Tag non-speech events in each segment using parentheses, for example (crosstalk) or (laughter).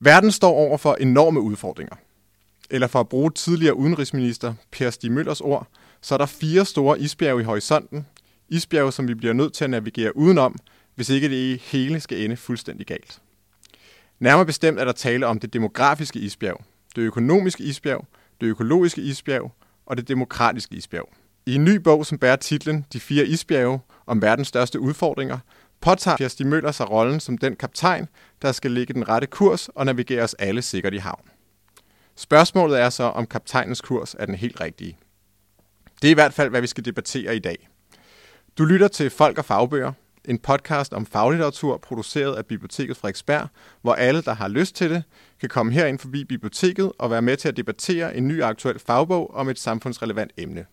Verden står over for enorme udfordringer. Eller for at bruge tidligere udenrigsminister Per Stig Møllers ord, så er der fire store isbjerge i horisonten. Isbjerge, som vi bliver nødt til at navigere udenom, hvis ikke det hele skal ende fuldstændig galt. Nærmere bestemt er der tale om det demografiske isbjerg, det økonomiske isbjerg, det økologiske isbjerg og det demokratiske isbjerg. I en ny bog, som bærer titlen De fire isbjerge om verdens største udfordringer, påtager Per Stig Møller sig rollen som den kaptajn, der skal lægge den rette kurs og navigere os alle sikkert i havn. Spørgsmålet er så, om kaptajnens kurs er den helt rigtige. Det er i hvert fald, hvad vi skal debattere i dag. Du lytter til Folk og Fagbøger, en podcast om faglitteratur produceret af Biblioteket Frederiksberg, hvor alle, der har lyst til det, kan komme herind forbi biblioteket og være med til at debattere en ny aktuel fagbog om et samfundsrelevant emne.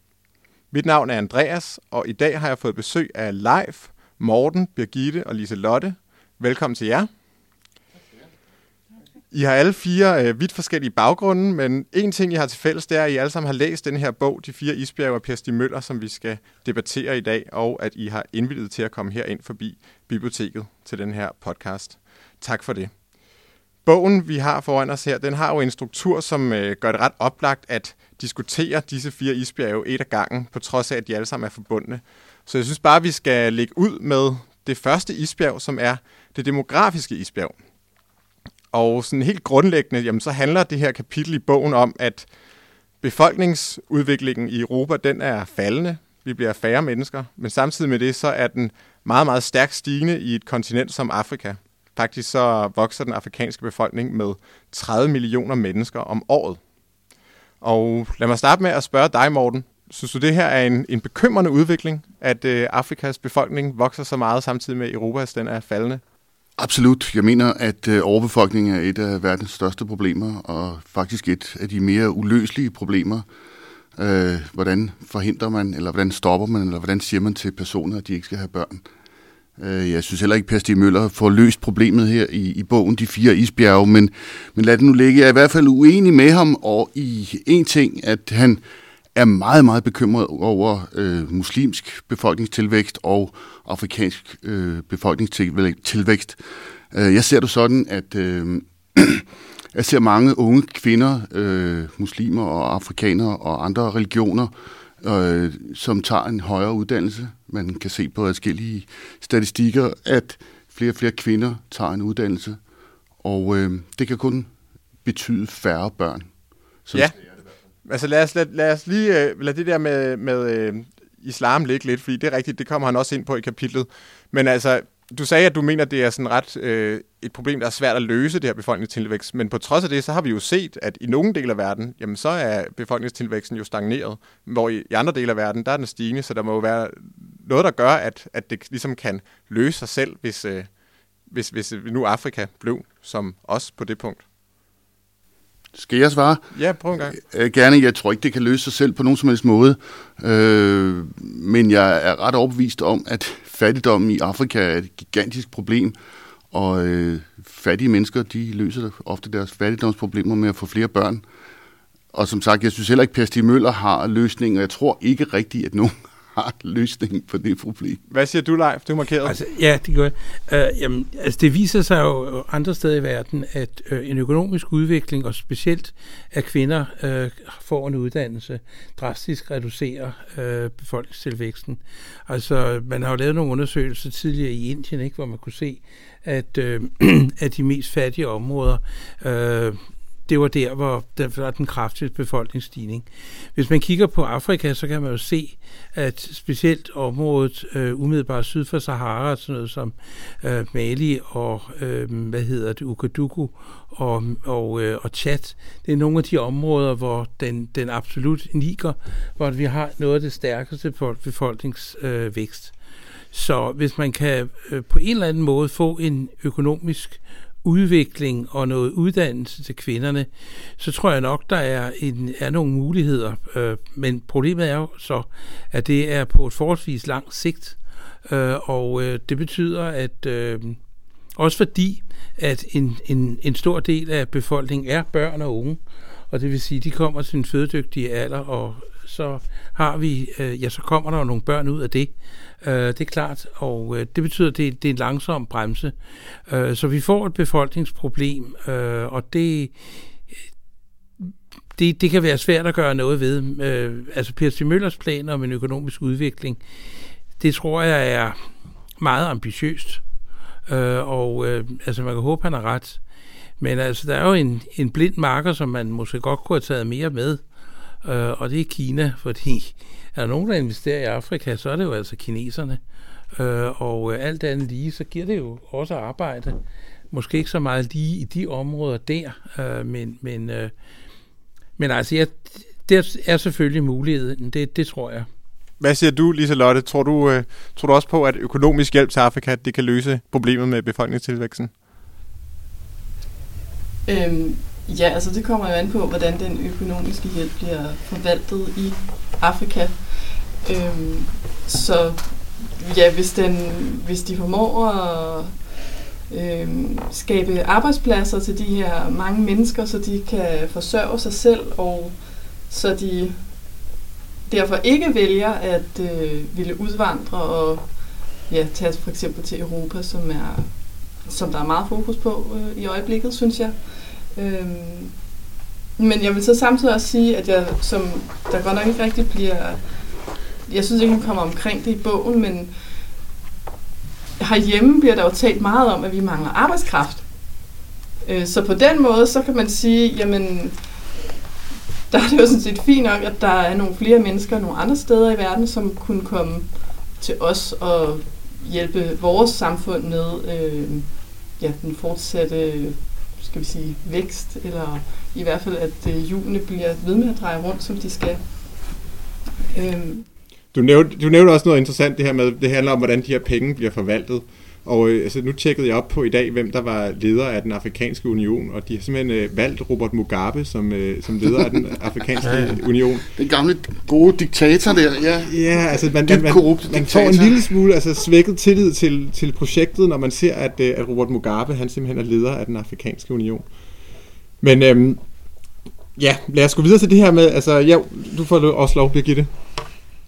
Mit navn er Andreas, og i dag har jeg fået besøg af Leif, Morten, Birgitte og Lise Lotte. Velkommen til jer. I har alle fire øh, vidt forskellige baggrunde, men en ting, I har til fælles, det er, at I alle sammen har læst den her bog, De fire isbjerge af Per Stig Møller, som vi skal debattere i dag, og at I har indvildet til at komme her ind forbi biblioteket til den her podcast. Tak for det. Bogen, vi har foran os her, den har jo en struktur, som øh, gør det ret oplagt at diskutere disse fire isbjerge et af gangen, på trods af, at de alle sammen er forbundne. Så jeg synes bare, at vi skal lægge ud med det første isbjerg, som er det demografiske isbjerg. Og sådan helt grundlæggende, jamen, så handler det her kapitel i bogen om, at befolkningsudviklingen i Europa, den er faldende. Vi bliver færre mennesker, men samtidig med det, så er den meget, meget stærkt stigende i et kontinent som Afrika. Faktisk så vokser den afrikanske befolkning med 30 millioner mennesker om året. Og lad mig starte med at spørge dig, Morten. Synes du, det her er en, en bekymrende udvikling, at øh, Afrikas befolkning vokser så meget samtidig med Europas den er faldende? Absolut. Jeg mener, at øh, overbefolkning er et af verdens største problemer, og faktisk et af de mere uløselige problemer. Øh, hvordan forhindrer man, eller hvordan stopper man, eller hvordan siger man til personer, at de ikke skal have børn? Øh, jeg synes heller ikke, Per Stig Møller får løst problemet her i, i bogen De Fire Isbjerge, men, men lad det nu ligge. Jeg er i hvert fald uenig med ham og i en ting, at han er meget, meget bekymret over øh, muslimsk befolkningstilvækst og afrikansk øh, befolkningstilvækst. Øh, jeg ser det sådan, at øh, (clears throat) jeg ser mange unge kvinder, øh, muslimer og afrikanere og andre religioner, øh, som tager en højere uddannelse. Man kan se på forskellige statistikker, at flere og flere kvinder tager en uddannelse, og øh, det kan kun betyde færre børn. Så ja, altså lad os, lad, lad os lige uh, det der med, med øh, islam ligge lidt, fordi det er rigtigt, det kommer han også ind på i kapitlet. Men altså, du sagde, at du mener, at det er sådan ret øh, et problem, der er svært at løse, det her befolkningstilvækst. Men på trods af det, så har vi jo set, at i nogle dele af verden, jamen så er befolkningstilvæksten jo stagneret. Hvor i, i andre dele af verden, der er den stigende, så der må jo være noget, der gør, at, at det ligesom kan løse sig selv, hvis, øh, hvis, hvis nu Afrika blev som os på det punkt. Skal jeg svare? Ja, prøv en gang. Øh, gerne. Jeg tror ikke, det kan løse sig selv på nogen som helst måde. Øh, men jeg er ret overbevist om, at fattigdommen i Afrika er et gigantisk problem. Og øh, fattige mennesker, de løser ofte deres fattigdomsproblemer med at få flere børn. Og som sagt, jeg synes heller ikke, at Per Stig Møller har løsningen, og jeg tror ikke rigtigt, at nogen har løsningen på det problem. Hvad siger du, Leif? Du er markeret. Altså, ja, det gør jeg. Uh, jamen, altså, det viser sig jo andre steder i verden, at uh, en økonomisk udvikling, og specielt at kvinder uh, får en uddannelse, drastisk reducerer uh, befolkningstilvæksten. Altså, man har jo lavet nogle undersøgelser tidligere i Indien, ikke, hvor man kunne se, at, uh, (clears throat) at de mest fattige områder uh, det var der, hvor der var den kraftigste befolkningsstigning. Hvis man kigger på Afrika, så kan man jo se, at specielt området øh, umiddelbart syd for Sahara, sådan noget som øh, Mali og, øh, hvad hedder det, Ukadugu og, og, øh, og Chad, det er nogle af de områder, hvor den, den absolut niger, hvor vi har noget af det stærkeste befolkningsvækst. Øh, så hvis man kan øh, på en eller anden måde få en økonomisk udvikling og noget uddannelse til kvinderne, så tror jeg nok, der er, en, er nogle muligheder. Øh, men problemet er jo så, at det er på et forholdsvis langt sigt, øh, og øh, det betyder, at øh, også fordi, at en, en, en stor del af befolkningen er børn og unge, og det vil sige, de kommer til en fødedygtig alder og så har vi, øh, ja, så kommer der jo nogle børn ud af det. Øh, det er klart, og øh, det betyder, at det, det er en langsom bremse. Øh, så vi får et befolkningsproblem, øh, og det, det, det kan være svært at gøre noget ved. Øh, altså Per Stig Møllers plan om en økonomisk udvikling, det tror jeg er meget ambitiøst. Øh, og øh, altså man kan håbe, han har ret. Men altså, der er jo en, en blind marker, som man måske godt kunne have taget mere med, øh, og det er Kina, fordi er der nogen, der investerer i Afrika, så er det jo altså kineserne. Øh, og øh, alt andet lige, så giver det jo også arbejde. Måske ikke så meget lige i de områder der, øh, men, men, øh, men altså, ja, det er selvfølgelig muligheden, det, det tror jeg. Hvad siger du, Lisa Lotte? Tror du, øh, tror du også på, at økonomisk hjælp til Afrika det kan løse problemet med befolkningstilvæksten? Øhm, ja, altså det kommer jo an på, hvordan den økonomiske hjælp bliver forvaltet i Afrika. Øhm, så ja, hvis, den, hvis de formår at øhm, skabe arbejdspladser til de her mange mennesker, så de kan forsørge sig selv, og så de derfor ikke vælger at øh, ville udvandre og ja, tage for eksempel til Europa, som er som der er meget fokus på øh, i øjeblikket, synes jeg. Øhm, men jeg vil så samtidig også sige, at jeg, som der godt nok ikke rigtig bliver... Jeg synes ikke, han kommer omkring det i bogen, men herhjemme bliver der jo talt meget om, at vi mangler arbejdskraft. Øh, så på den måde, så kan man sige, jamen, der er det jo sådan set fint nok, at der er nogle flere mennesker nogle andre steder i verden, som kunne komme til os og hjælpe vores samfund med øh, ja, den fortsatte skal vi sige, vækst, eller i hvert fald, at øh, hjulene bliver ved med at dreje rundt, som de skal. Øhm. Du, nævnte, du nævnte også noget interessant, det her med, det handler om, hvordan de her penge bliver forvaltet. Og øh, altså, nu tjekkede jeg op på i dag, hvem der var leder af den afrikanske union, og de har simpelthen øh, valgt Robert Mugabe som, øh, som leder af den (laughs) afrikanske ja, ja. union. Den gamle gode diktator der, ja. Ja, altså man, man, man, man får en lille smule altså, svækket tillid til, til projektet, når man ser, at, øh, at Robert Mugabe han simpelthen er leder af den afrikanske union. Men øhm, ja, lad os gå videre til det her med, altså ja, du får også lov, Birgitte.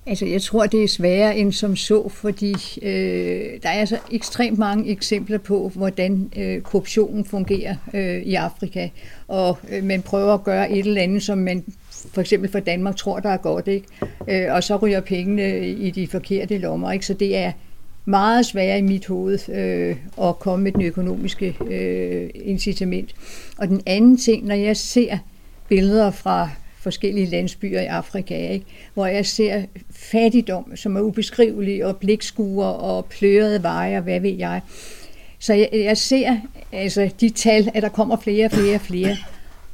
Altså, jeg tror, det er sværere end som så, fordi øh, der er altså ekstremt mange eksempler på, hvordan øh, korruptionen fungerer øh, i Afrika. Og øh, man prøver at gøre et eller andet, som man for eksempel for Danmark tror, der er godt, ikke? Øh, og så ryger pengene øh, i de forkerte lommer, ikke? Så det er meget sværere i mit hoved øh, at komme med den økonomiske øh, incitament. Og den anden ting, når jeg ser billeder fra forskellige landsbyer i Afrika, ikke? hvor jeg ser fattigdom, som er ubeskrivelig, og blikskuer og plørede veje, og hvad ved jeg. Så jeg, jeg ser altså de tal, at der kommer flere og flere og flere.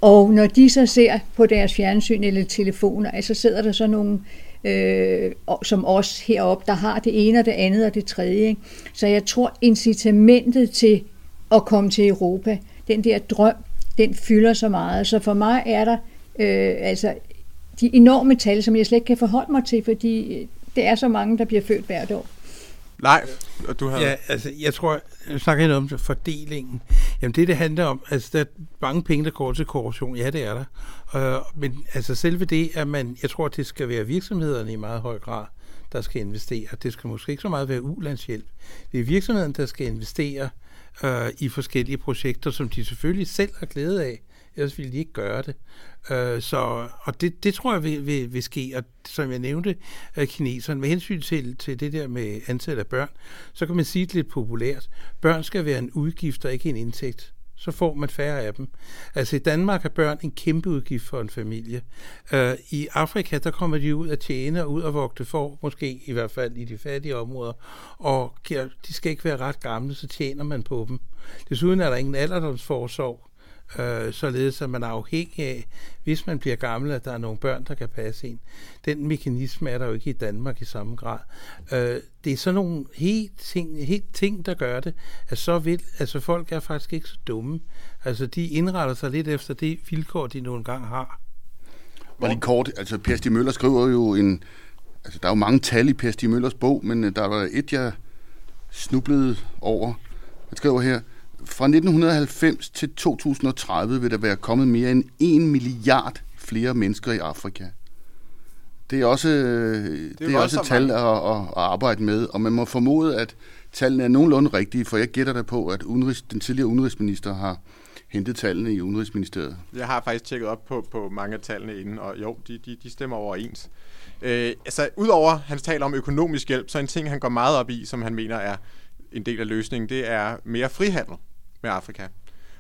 Og når de så ser på deres fjernsyn eller telefoner, altså sidder der så nogle øh, som os heroppe, der har det ene og det andet og det tredje. Ikke? Så jeg tror, incitamentet til at komme til Europa, den der drøm, den fylder så meget. Så for mig er der øh, altså de enorme tal, som jeg slet ikke kan forholde mig til, fordi det er så mange, der bliver født hvert år. Nej, og du har... Ja, altså, jeg tror, jeg snakker noget om fordelingen. Jamen, det, det handler om, altså, der er mange penge, der går til korruption. Ja, det er der. Uh, men altså, selve det, at man, jeg tror, det skal være virksomhederne i meget høj grad, der skal investere. Det skal måske ikke så meget være ulandshjælp. Det er virksomheden, der skal investere uh, i forskellige projekter, som de selvfølgelig selv har glæde af ellers ville de ikke gøre det. Øh, så, og det, det tror jeg vil, vil, vil ske, og som jeg nævnte, øh, kineserne, med hensyn til, til det der med antallet af børn, så kan man sige det lidt populært. Børn skal være en udgift og ikke en indtægt så får man færre af dem. Altså i Danmark er børn en kæmpe udgift for en familie. Øh, I Afrika, der kommer de ud at tjene og ud at vogte for, måske i hvert fald i de fattige områder, og de skal ikke være ret gamle, så tjener man på dem. Desuden er der ingen alderdomsforsorg øh, således at man er afhængig af, hvis man bliver gammel, at der er nogle børn, der kan passe en. Den mekanisme er der jo ikke i Danmark i samme grad. Øh, det er sådan nogle helt ting, helt ting, der gør det, at så vil, altså folk er faktisk ikke så dumme. Altså de indretter sig lidt efter det vilkår, de nogle gange har. Var det kort, altså Per Stig Møller skriver jo en, altså der er jo mange tal i Per Stig Møllers bog, men øh, der var et, jeg snublede over. Han skriver her, fra 1990 til 2030 vil der være kommet mere end 1 milliard flere mennesker i Afrika. Det er også, det er, det er også et tal at, at, at arbejde med, og man må formode, at tallene er nogenlunde rigtige, for jeg gætter da på, at udenrigs, den tidligere udenrigsminister har hentet tallene i Udenrigsministeriet. Jeg har faktisk tjekket op på, på mange af tallene inden, og jo, de, de, de stemmer overens. Øh, altså, udover hans taler om økonomisk hjælp, så en ting, han går meget op i, som han mener er en del af løsningen, det er mere frihandel med Afrika.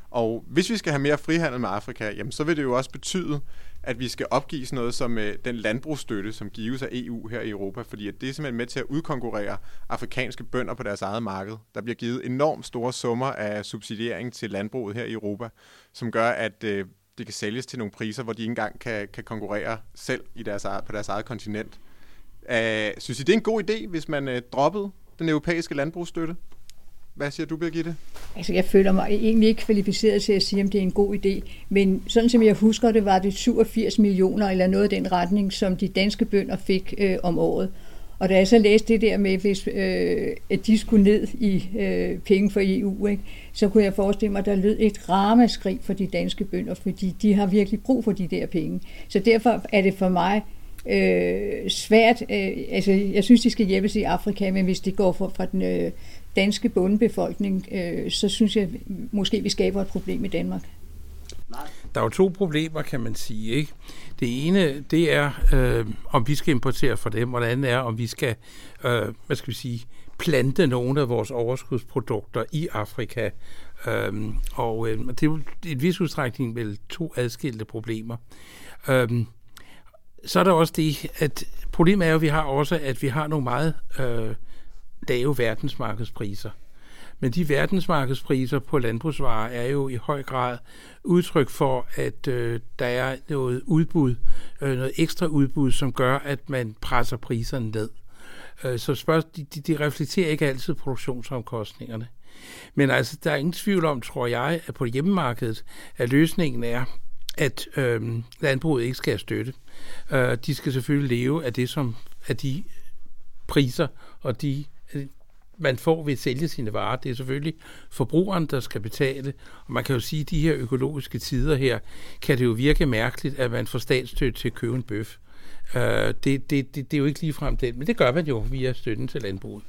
Og hvis vi skal have mere frihandel med Afrika, jamen, så vil det jo også betyde, at vi skal opgive sådan noget som øh, den landbrugsstøtte, som gives af EU her i Europa, fordi at det er simpelthen med til at udkonkurrere afrikanske bønder på deres eget marked. Der bliver givet enormt store summer af subsidiering til landbruget her i Europa, som gør, at øh, det kan sælges til nogle priser, hvor de ikke engang kan, kan konkurrere selv i deres, på deres eget kontinent. Uh, synes I, det er en god idé, hvis man uh, droppede den europæiske landbrugsstøtte? Hvad siger du, Birgitte? Altså, jeg føler mig egentlig ikke kvalificeret til at sige, om det er en god idé. Men sådan som jeg husker det, var det 87 millioner eller noget af den retning, som de danske bønder fik øh, om året. Og da jeg så læste det der med, hvis, øh, at de skulle ned i øh, penge for EU, ikke, så kunne jeg forestille mig, at der lød et ramaskrig for de danske bønder, fordi de har virkelig brug for de der penge. Så derfor er det for mig øh, svært. Øh, altså, jeg synes, de skal hjælpes i Afrika, men hvis de går fra, fra den øh, danske bundebefolkning, øh, så synes jeg måske, vi skaber et problem i Danmark. Der er jo to problemer, kan man sige. Ikke? Det ene, det er, øh, om vi skal importere fra dem, og det andet er, om vi skal, øh, hvad skal vi sige, plante nogle af vores overskudsprodukter i Afrika. Øhm, øh, og øh, det er jo i et vis udstrækning vel to adskilte problemer. Øh, så er der også det, at problemet er jo, at vi har også, at vi har nogle meget øh, lave verdensmarkedspriser. Men de verdensmarkedspriser på landbrugsvarer er jo i høj grad udtryk for, at øh, der er noget udbud, øh, noget ekstra udbud, som gør, at man presser priserne ned. Øh, så spørg, de, de reflekterer ikke altid produktionsomkostningerne. Men altså, der er ingen tvivl om, tror jeg, at på hjemmemarkedet, at løsningen er, at øh, landbruget ikke skal have støtte. Øh, de skal selvfølgelig leve af det, som af de priser og de man får ved at sælge sine varer. Det er selvfølgelig forbrugeren, der skal betale. Og man kan jo sige, at de her økologiske tider her, kan det jo virke mærkeligt, at man får statsstøtte til at købe en bøf. Øh, det, det, det, det er jo ikke ligefrem det, men det gør man jo via støtten til landbruget.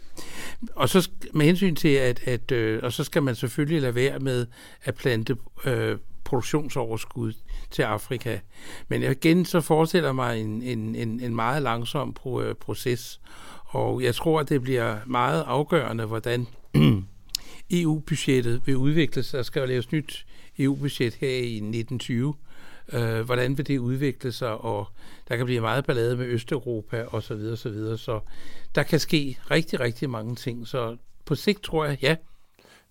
Og så med hensyn til, at, at øh, og så skal man selvfølgelig lade være med at plante øh, produktionsoverskud til Afrika. Men igen, så forestiller mig en, en, en, en meget langsom pro, øh, proces, og jeg tror, at det bliver meget afgørende, hvordan (clears throat) e EU-budgettet vil udvikle sig. Der skal jo laves nyt EU-budget her i 1920. Øh, hvordan vil det udvikle sig, og der kan blive meget ballade med Østeuropa osv. Så, videre, så, videre. så der kan ske rigtig, rigtig mange ting. Så på sigt tror jeg, ja.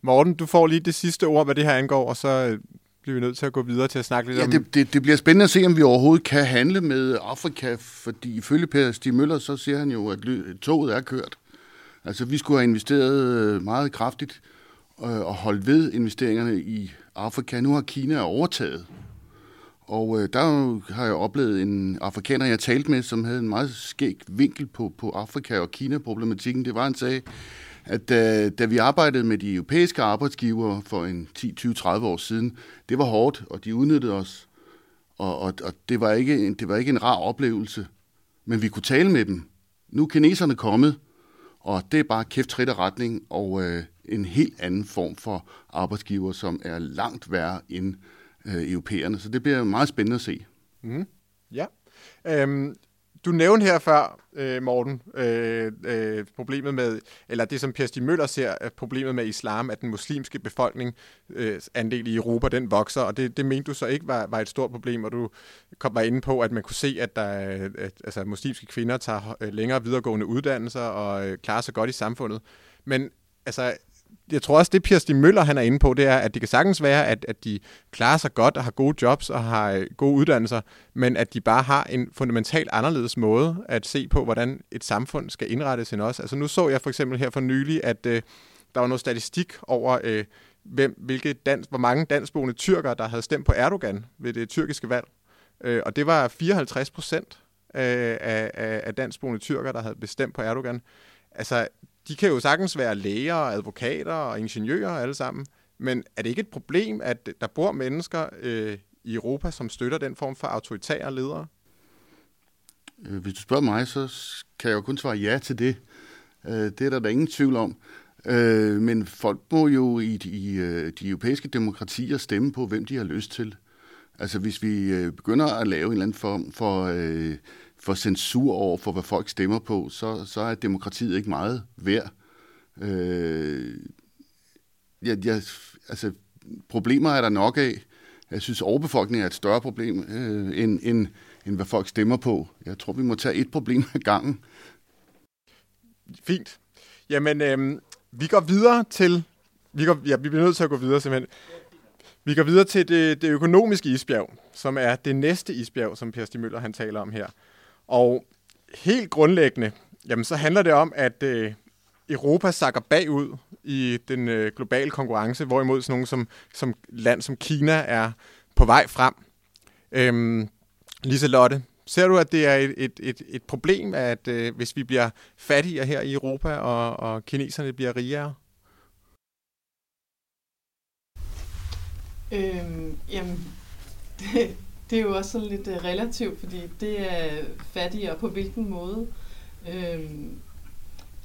Morten, du får lige det sidste ord, hvad det her angår, og så øh, bliver vi nødt til at gå videre til at snakke lidt ja, om... Det, det, det bliver spændende at se, om vi overhovedet kan handle med Afrika, fordi ifølge Per Stig Møller, så siger han jo, at toget er kørt. Altså, vi skulle have investeret øh, meget kraftigt øh, og holdt ved investeringerne i Afrika. Nu har Kina overtaget. Og øh, der har jeg oplevet en afrikaner, jeg talte med, som havde en meget skæg vinkel på, på Afrika og Kina-problematikken. Det var, han sagde, at da, da vi arbejdede med de europæiske arbejdsgivere for en 10, 20, 30 år siden, det var hårdt, og de udnyttede os. Og, og, og det, var ikke en, det var ikke en rar oplevelse. Men vi kunne tale med dem. Nu er kineserne kommet, og det er bare kæft trit og retning, og øh, en helt anden form for arbejdsgiver, som er langt værre end øh, europæerne. Så det bliver meget spændende at se. Mm. Ja. Øhm, du nævnte her før, øh, Morten, øh, øh, problemet med, eller det som Per Stig Møller ser, er problemet med islam, at den muslimske befolkning øh, andel i Europa, den vokser, og det, det mente du så ikke var, var et stort problem, og du kom var inde på, at man kunne se, at, der, at altså, muslimske kvinder tager øh, længere videregående uddannelser og øh, klarer sig godt i samfundet. Men altså, jeg tror også, det Pia Stig Møller han er inde på, det er, at det kan sagtens være, at, at de klarer sig godt og har gode jobs og har øh, gode uddannelser, men at de bare har en fundamentalt anderledes måde at se på, hvordan et samfund skal indrettes end os. Altså nu så jeg for eksempel her for nylig, at øh, der var noget statistik over, øh, hvem, hvilke dans, hvor mange dansboende tyrkere, der havde stemt på Erdogan ved det tyrkiske valg. Øh, og det var 54 procent øh, af, af, af dansboende tyrkere, der havde bestemt på Erdogan. Altså, de kan jo sagtens være læger, advokater og ingeniører alle sammen, men er det ikke et problem, at der bor mennesker øh, i Europa, som støtter den form for autoritære ledere? Øh, hvis du spørger mig, så kan jeg jo kun svare ja til det. Øh, det er der da ingen tvivl om. Øh, men folk må jo i de, i de europæiske demokratier stemme på, hvem de har lyst til. Altså hvis vi begynder at lave en eller anden form for, for censur over for, hvad folk stemmer på, så, så er demokratiet ikke meget værd. Øh, jeg, jeg, altså, problemer er der nok af. Jeg synes, overbefolkning er et større problem øh, end, end, end hvad folk stemmer på. Jeg tror, vi må tage et problem ad gangen. Fint. Jamen, øh, vi går videre til... Vi, går, ja, vi bliver nødt til at gå videre simpelthen. Vi går videre til det, det økonomiske isbjerg, som er det næste isbjerg, som Per Stig Møller han taler om her. Og helt grundlæggende, jamen, så handler det om, at øh, Europa sakker bagud i den øh, globale konkurrence, hvorimod sådan nogle som, som land som Kina er på vej frem. Øhm, Lise Lotte, ser du, at det er et, et, et, et problem, at øh, hvis vi bliver fattigere her i Europa, og, og kineserne bliver rigere? Øhm, jamen, det, (laughs) det er jo også sådan lidt uh, relativt, fordi det er fattigere på hvilken måde. Øhm,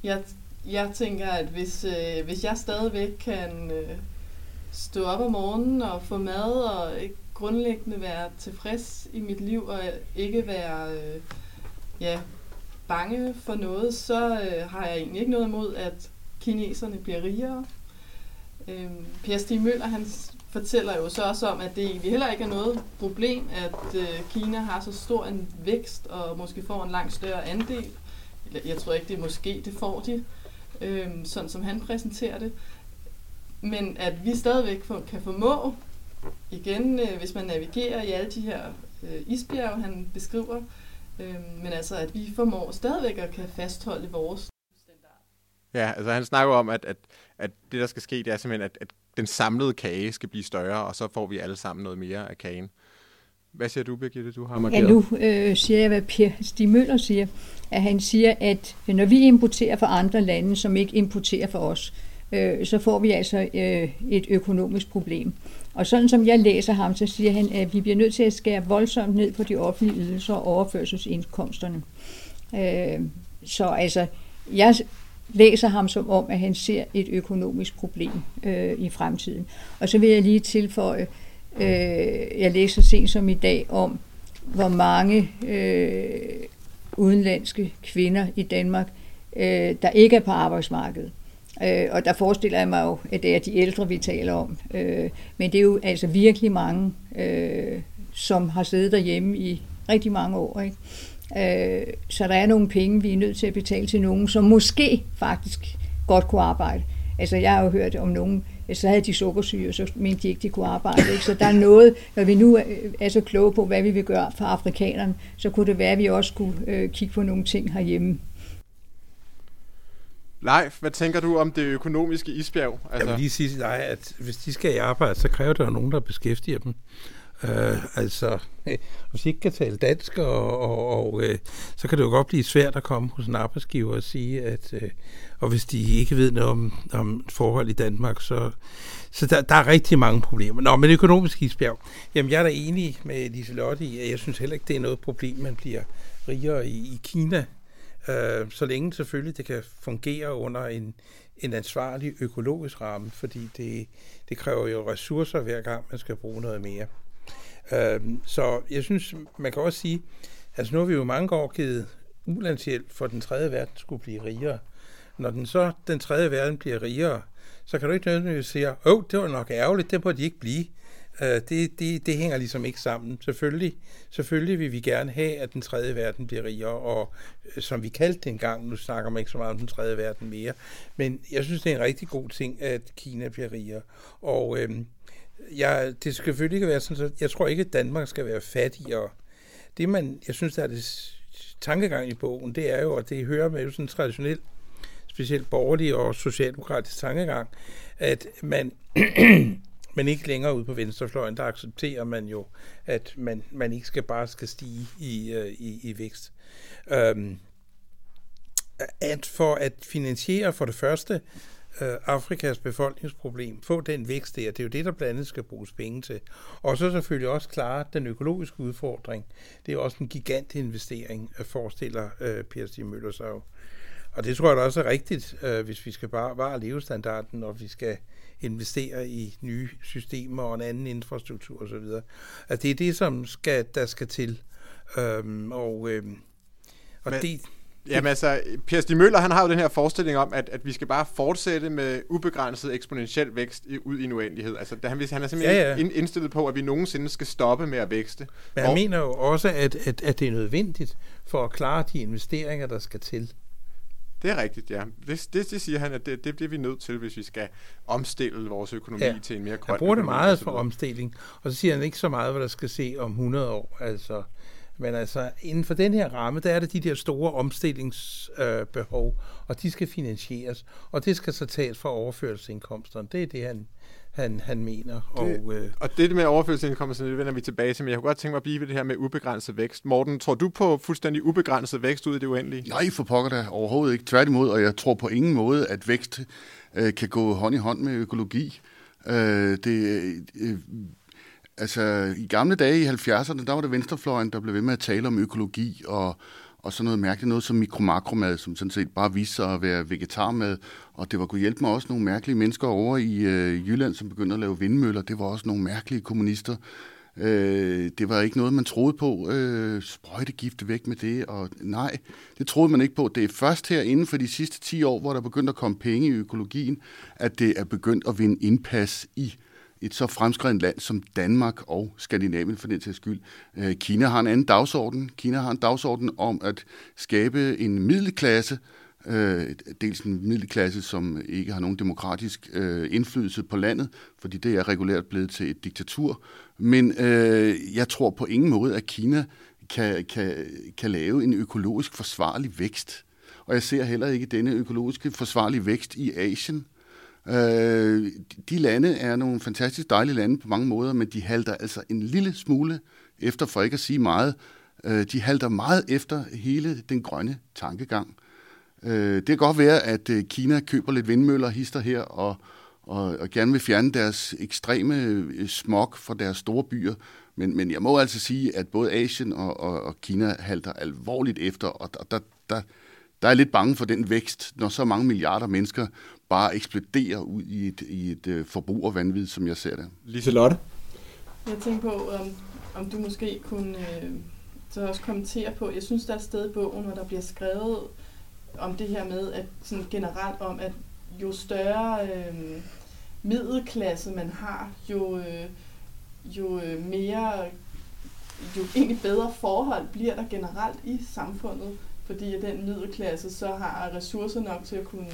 jeg jeg tænker, at hvis, øh, hvis jeg stadigvæk kan øh, stå op om morgenen og få mad og øh, grundlæggende være tilfreds i mit liv og øh, ikke være øh, ja, bange for noget, så øh, har jeg egentlig ikke noget imod, at kineserne bliver rigere. Øh, per Stig Møller, han fortæller jo så også om, at det egentlig heller ikke er noget problem, at øh, Kina har så stor en vækst og måske får en langt større andel. Jeg tror ikke, det er måske, det får de øh, sådan som han præsenterer det. Men at vi stadigvæk for, kan formå, igen, øh, hvis man navigerer i alle de her øh, isbjerge, han beskriver, øh, men altså at vi formår stadigvæk at kan fastholde vores standard. Ja, altså han snakker om, at, at, at det, der skal ske, det er simpelthen, at, at den samlede kage skal blive større, og så får vi alle sammen noget mere af kagen. Hvad siger du, Birgitte? Du har markeret. Ja, nu øh, siger jeg, hvad Per Stig Møller siger. At han siger, at når vi importerer fra andre lande, som ikke importerer for os, øh, så får vi altså øh, et økonomisk problem. Og sådan som jeg læser ham, så siger han, at vi bliver nødt til at skære voldsomt ned på de offentlige ydelser og overførselsindkomsterne. Øh, så altså, jeg læser ham som om, at han ser et økonomisk problem øh, i fremtiden. Og så vil jeg lige tilføje, Øh, jeg læser sent som i dag om, hvor mange øh, udenlandske kvinder i Danmark, øh, der ikke er på arbejdsmarkedet. Øh, og der forestiller jeg mig jo, at det er de ældre, vi taler om. Øh, men det er jo altså virkelig mange, øh, som har siddet derhjemme i rigtig mange år. Ikke? Øh, så der er nogle penge, vi er nødt til at betale til nogen, som måske faktisk godt kunne arbejde. Altså jeg har jo hørt om nogen, så havde de sukkersyge, og så mente de ikke, de kunne arbejde. Ikke? Så der er noget, når vi nu er så kloge på, hvad vi vil gøre for afrikanerne, så kunne det være, at vi også kunne øh, kigge på nogle ting herhjemme. Leif, hvad tænker du om det økonomiske isbjerg? Altså... Jeg vil lige sige til dig, at hvis de skal i arbejde, så kræver der nogen, der beskæftiger dem. Øh, altså, (laughs) hvis I ikke kan tale dansk, og, og, og øh, så kan det jo godt blive svært at komme hos en arbejdsgiver og sige, at øh, og hvis de ikke ved noget om, om forhold i Danmark, så, så der, der er rigtig mange problemer. Nå, men økonomisk isbjerg, jamen jeg er da enig med Liselotte i, at jeg synes heller ikke, det er noget problem, man bliver rigere i, i Kina, øh, så længe selvfølgelig det kan fungere under en, en ansvarlig økologisk ramme, fordi det, det kræver jo ressourcer hver gang, man skal bruge noget mere. Øh, så jeg synes, man kan også sige, altså nu har vi jo mange år givet ulandshjælp for den tredje verden skulle blive rigere. Når den så den tredje verden bliver rigere, så kan du ikke nødvendigvis sige, åh, oh, det var nok ærgerligt, det må de ikke blive. Øh, det, det, det hænger ligesom ikke sammen. Selvfølgelig, selvfølgelig vil vi gerne have, at den tredje verden bliver rigere, og øh, som vi kaldte det engang, nu snakker man ikke så meget om den tredje verden mere, men jeg synes, det er en rigtig god ting, at Kina bliver rigere. Og øhm, ja, det skal selvfølgelig ikke være sådan, at jeg tror ikke, at Danmark skal være fattigere. Det, man, jeg synes, der er det tankegang i bogen, det er jo, og det hører med jo sådan traditionelt, specielt borgerlig og socialdemokratisk tankegang, at man, (clears throat) man ikke længere ud på venstrefløjen, der accepterer man jo, at man, man ikke skal bare skal stige i, øh, i, i vækst. Um, at for at finansiere for det første øh, Afrikas befolkningsproblem, få den vækst der, det er jo det, der blandt andet skal bruges penge til. Og så selvfølgelig også klare den økologiske udfordring. Det er også en gigantinvestering, forestiller øh, Per Stig Møller sig jo. Og det tror jeg da også er rigtigt, øh, hvis vi skal bare vare levestandarden, og vi skal investere i nye systemer og en anden infrastruktur osv. Altså det er det, som skal, der skal til. Øhm, og øhm, og Men, det, Jamen altså, Per Stig Møller, han har jo den her forestilling om, at, at vi skal bare fortsætte med ubegrænset eksponentiel vækst i, ud i en uendelighed. Altså, han, han er simpelthen ja, ja. indstillet på, at vi nogensinde skal stoppe med at vækste. Men han og, mener jo også, at, at, at det er nødvendigt for at klare de investeringer, der skal til. Det er rigtigt, ja. Det, det, det siger han, at det, det, det er vi nødt til, hvis vi skal omstille vores økonomi ja. til en mere grøn Han bruger det meget for omstilling, og så siger han ikke så meget, hvad der skal se om 100 år. Altså, men altså, inden for den her ramme, der er det de der store omstillingsbehov, øh, og de skal finansieres, og det skal så tages fra overførelsesindkomsterne. Det er det, han, han, han mener. Det, og, øh, og det med overførselsindkomsterne, det vender vi tilbage til, men jeg kunne godt tænke mig at blive ved det her med ubegrænset vækst. Morten, tror du på fuldstændig ubegrænset vækst ud i det uendelige? Nej, for pokker da overhovedet ikke. Tværtimod, og jeg tror på ingen måde, at vækst øh, kan gå hånd i hånd med økologi. Øh, det, øh, altså, i gamle dage i 70'erne, der var det venstrefløjen, der blev ved med at tale om økologi og, og sådan noget mærkeligt, noget som mikromakromad, som sådan set bare viste sig at være vegetarmad. Og det var kunne hjælpe mig også nogle mærkelige mennesker over i øh, Jylland, som begyndte at lave vindmøller. Det var også nogle mærkelige kommunister. Øh, det var ikke noget, man troede på. Øh, sprøjtegifte væk med det, og nej, det troede man ikke på. Det er først her inden for de sidste 10 år, hvor der begyndte at komme penge i økologien, at det er begyndt at vinde indpas i et så fremskrevet land som Danmark og Skandinavien for den til skyld. Øh, Kina har en anden dagsorden. Kina har en dagsorden om at skabe en middelklasse, øh, dels en middelklasse, som ikke har nogen demokratisk øh, indflydelse på landet, fordi det er regulært blevet til et diktatur. Men øh, jeg tror på ingen måde, at Kina kan, kan, kan lave en økologisk forsvarlig vækst. Og jeg ser heller ikke denne økologiske forsvarlige vækst i Asien. Øh, Øh, de lande er nogle fantastisk dejlige lande på mange måder, men de halter altså en lille smule efter, for ikke at sige meget, øh, de halter meget efter hele den grønne tankegang. Øh, det kan godt være, at øh, Kina køber lidt vindmøller, hister her, og, og, og gerne vil fjerne deres ekstreme øh, smog fra deres store byer, men, men jeg må altså sige, at både Asien og, og, og Kina halter alvorligt efter, og der, der, der, der er lidt bange for den vækst, når så mange milliarder mennesker bare eksploderer ud i et, i et uh, forbrugervanvid, som jeg ser det. Lise Lotte? Jeg tænker på, om, om du måske kunne øh, så også kommentere på, jeg synes, der er et sted i bogen, hvor der bliver skrevet om det her med, at sådan generelt om, at jo større øh, middelklasse man har, jo, øh, jo øh, mere, jo egentlig bedre forhold bliver der generelt i samfundet, fordi at den middelklasse så har ressourcer nok til at kunne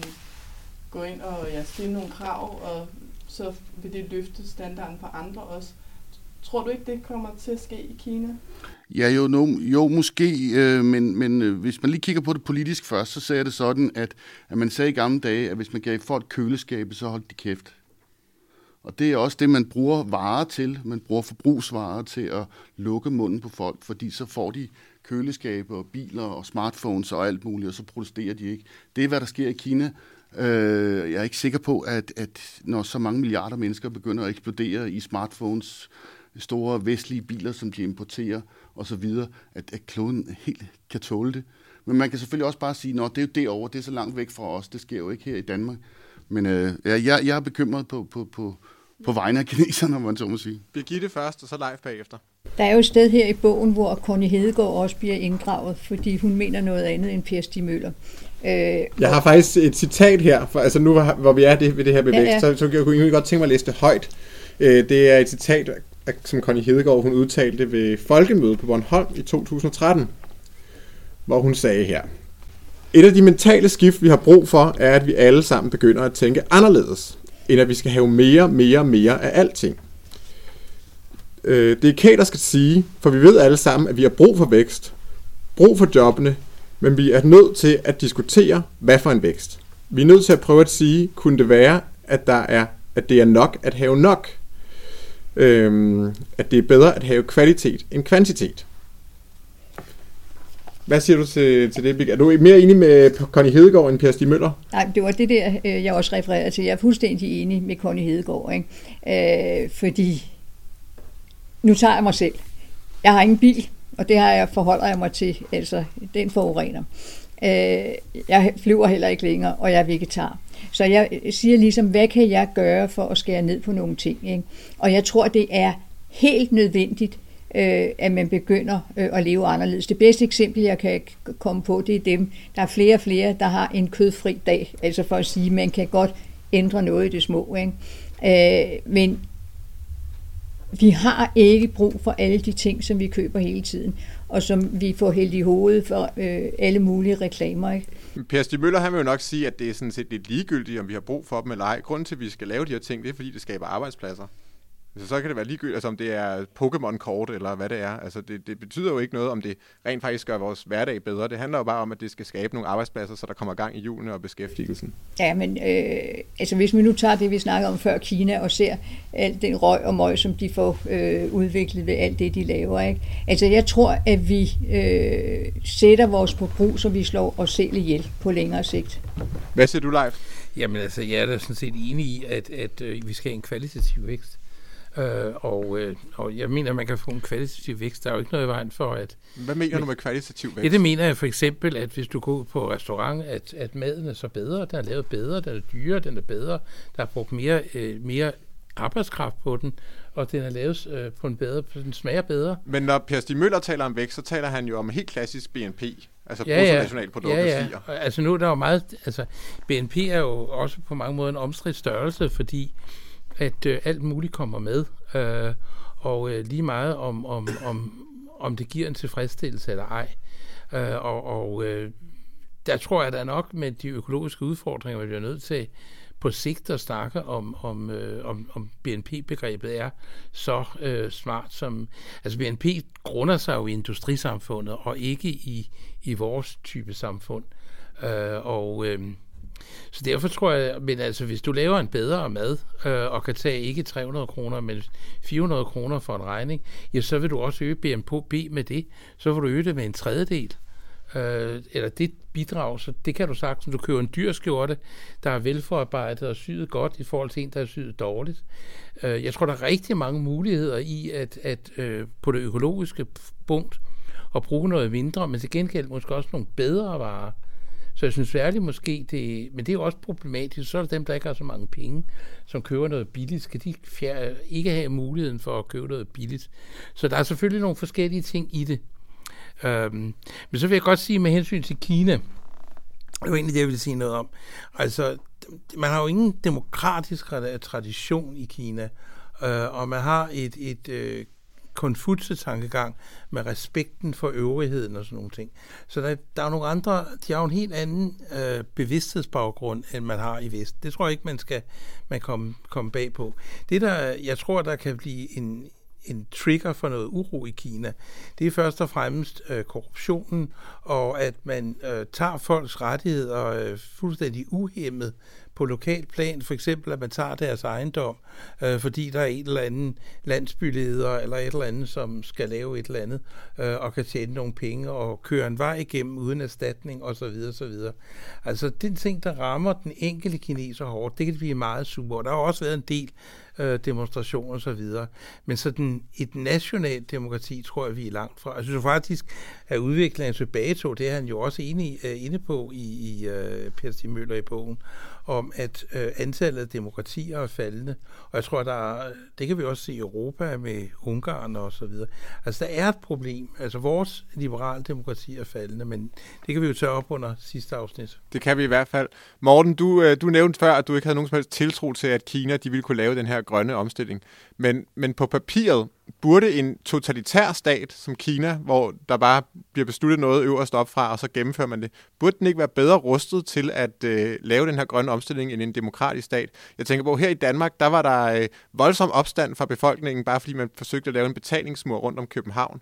gå ind og ja, stille nogle krav, og så vil det løfte standarden for andre også. Tror du ikke, det kommer til at ske i Kina? Ja, jo, no, jo måske, øh, men, men øh, hvis man lige kigger på det politisk først, så ser det sådan, at, at man sagde i gamle dage, at hvis man gav folk køleskabet, så holdt de kæft. Og det er også det, man bruger varer til. Man bruger forbrugsvarer til at lukke munden på folk, fordi så får de køleskabe og biler og smartphones og alt muligt, og så protesterer de ikke. Det er, hvad der sker i Kina. Øh, jeg er ikke sikker på, at, at når så mange milliarder mennesker begynder at eksplodere i smartphones, store vestlige biler, som de importerer osv., at, at kloden helt kan tåle det. Men man kan selvfølgelig også bare sige, at det er jo derovre, det er så langt væk fra os, det sker jo ikke her i Danmark. Men øh, jeg, jeg er bekymret på, på, på, på vegne af kineserne, om man så må sige. Birgitte først, og så live bagefter. Der er jo et sted her i bogen, hvor Connie Hedegaard også bliver inddraget, fordi hun mener noget andet end Per Stig Møller. Øh, jeg har faktisk et citat her, for, altså nu hvor vi er det, ved det her bevægelse, ja, ja. så, så jeg kunne jeg godt tænke mig at læse det højt. Øh, det er et citat, som Connie Hedegaard hun udtalte ved Folkemødet på Bornholm i 2013, hvor hun sagde her. Et af de mentale skift, vi har brug for, er, at vi alle sammen begynder at tænke anderledes, end at vi skal have mere, mere, mere af alting. Øh, det er Kate, der skal sige, for vi ved alle sammen, at vi har brug for vækst, brug for jobbene, men vi er nødt til at diskutere, hvad for en vækst. Vi er nødt til at prøve at sige, kunne det være, at, der er, at det er nok at have nok? Øhm, at det er bedre at have kvalitet end kvantitet. Hvad siger du til, til det, Er du mere enig med Connie Hedegaard end Per Stig Møller? Nej, det var det der, øh, jeg også refererede til. Jeg er fuldstændig enig med Connie Hedegaard, ikke? Øh, fordi nu tager jeg mig selv. Jeg har ingen bil, og det har jeg forholder jeg mig til, altså den forurener. Øh, jeg flyver heller ikke længere, og jeg er vegetar. Så jeg siger ligesom, hvad kan jeg gøre for at skære ned på nogle ting? Ikke? Og jeg tror, det er helt nødvendigt, øh, at man begynder øh, at leve anderledes. Det bedste eksempel, jeg kan komme på, det er dem, der er flere og flere, der har en kødfri dag. Altså for at sige, at man kan godt ændre noget i det små. Ikke? Øh, men vi har ikke brug for alle de ting, som vi køber hele tiden, og som vi får hældt i hovedet for øh, alle mulige reklamer. Ikke? Per Stig Møller han vil jo nok sige, at det er sådan set lidt ligegyldigt, om vi har brug for dem eller ej. Grunden til, at vi skal lave de her ting, det er, fordi det skaber arbejdspladser. Så, så kan det være ligegyldigt, altså om det er Pokémon-kort eller hvad det er. Altså det, det betyder jo ikke noget, om det rent faktisk gør vores hverdag bedre. Det handler jo bare om, at det skal skabe nogle arbejdspladser, så der kommer gang i hjulene og beskæftigelsen. Ja, men øh, altså hvis vi nu tager det, vi snakker om før Kina, og ser alt den røg og møg, som de får øh, udviklet ved alt det, de laver. Ikke? Altså jeg tror, at vi øh, sætter vores forbrug, så vi slår os selv ihjel på længere sigt. Hvad siger du, Leif? Jamen altså, jeg er da sådan set enig i, at, at øh, vi skal have en kvalitativ vækst. Øh, og, øh, og jeg mener, at man kan få en kvalitativ vækst. Der er jo ikke noget i vejen for, at... Hvad mener men, du med kvalitativ vækst? Ja, det mener jeg for eksempel, at hvis du går ud på restaurant, at, at maden er så bedre, den er lavet bedre, den er dyrere, den er bedre, der er brugt mere, øh, mere arbejdskraft på den, og den er lavet øh, på en bedre, den smager bedre. Men når Per Stig Møller taler om vækst, så taler han jo om helt klassisk BNP, altså ja, bruttonationalproduktet ja, ja. stiger. Altså nu er der jo meget, altså BNP er jo også på mange måder en omstridt størrelse, fordi at øh, alt muligt kommer med, øh, og øh, lige meget om, om, om, om det giver en tilfredsstillelse eller ej. Øh, og og øh, der tror jeg da nok med de økologiske udfordringer, vi bliver nødt til på sigt at snakke om, om, øh, om, om BNP-begrebet er så øh, smart som... Altså BNP grunder sig jo i industrisamfundet, og ikke i, i vores type samfund. Øh, og... Øh, så derfor tror jeg, men altså hvis du laver en bedre mad, øh, og kan tage ikke 300 kroner, men 400 kroner for en regning, ja, så vil du også øge BNP med det. Så vil du øge det med en tredjedel. Øh, eller det bidrag, så det kan du sagtens. du køber en dyr skjorte, der er velforarbejdet og syet godt i forhold til en, der er syet dårligt. Øh, jeg tror, der er rigtig mange muligheder i, at, at øh, på det økologiske punkt, at bruge noget mindre, men til gengæld måske også nogle bedre varer. Så jeg synes særligt måske, det, men det er jo også problematisk, så er der dem, der ikke har så mange penge, som køber noget billigt, skal de fjerde, ikke have muligheden for at købe noget billigt. Så der er selvfølgelig nogle forskellige ting i det. Øhm, men så vil jeg godt sige med hensyn til Kina, det var egentlig det, jeg ville sige noget om. Altså, man har jo ingen demokratisk tradition i Kina, øh, og man har et, et øh, Konfutse-tankegang med respekten for øvrigheden og sådan nogle ting. Så der, der er nogle andre, de har jo en helt anden øh, bevidsthedsbaggrund, end man har i Vest. Det tror jeg ikke, man skal man komme, komme bag på. Det der, jeg tror, der kan blive en, en trigger for noget uro i Kina, det er først og fremmest øh, korruptionen, og at man øh, tager folks rettigheder øh, fuldstændig uhemmet på lokal plan, for eksempel at man tager deres ejendom, øh, fordi der er en eller anden landsbyleder eller et eller andet, som skal lave et eller andet, øh, og kan tjene nogle penge og køre en vej igennem uden erstatning osv. osv. Altså den ting, der rammer den enkelte kineser hårdt, det kan blive meget super. Der har også været en del øh, demonstrationer osv. Men sådan et nationalt demokrati, tror jeg, vi er langt fra. Jeg synes faktisk, at udviklingen tilbage til, det er han jo også enig, i, inde på i, i øh, uh, Per Stig Møller i bogen, om at øh, antallet af demokratier er faldende. Og jeg tror, der er, det kan vi også se i Europa med Ungarn og så videre. Altså, der er et problem. Altså, vores liberale demokrati er faldende, men det kan vi jo tage op under sidste afsnit. Det kan vi i hvert fald. Morten, du, øh, du nævnte før, at du ikke havde nogen som helst tiltro til, at Kina de ville kunne lave den her grønne omstilling. Men, men på papiret burde en totalitær stat som Kina, hvor der bare bliver besluttet noget øverst op fra, og så gennemfører man det, burde den ikke være bedre rustet til at øh, lave den her grønne omstilling end en demokratisk stat? Jeg tænker på, her i Danmark, der var der øh, voldsom opstand fra befolkningen, bare fordi man forsøgte at lave en betalingsmur rundt om København.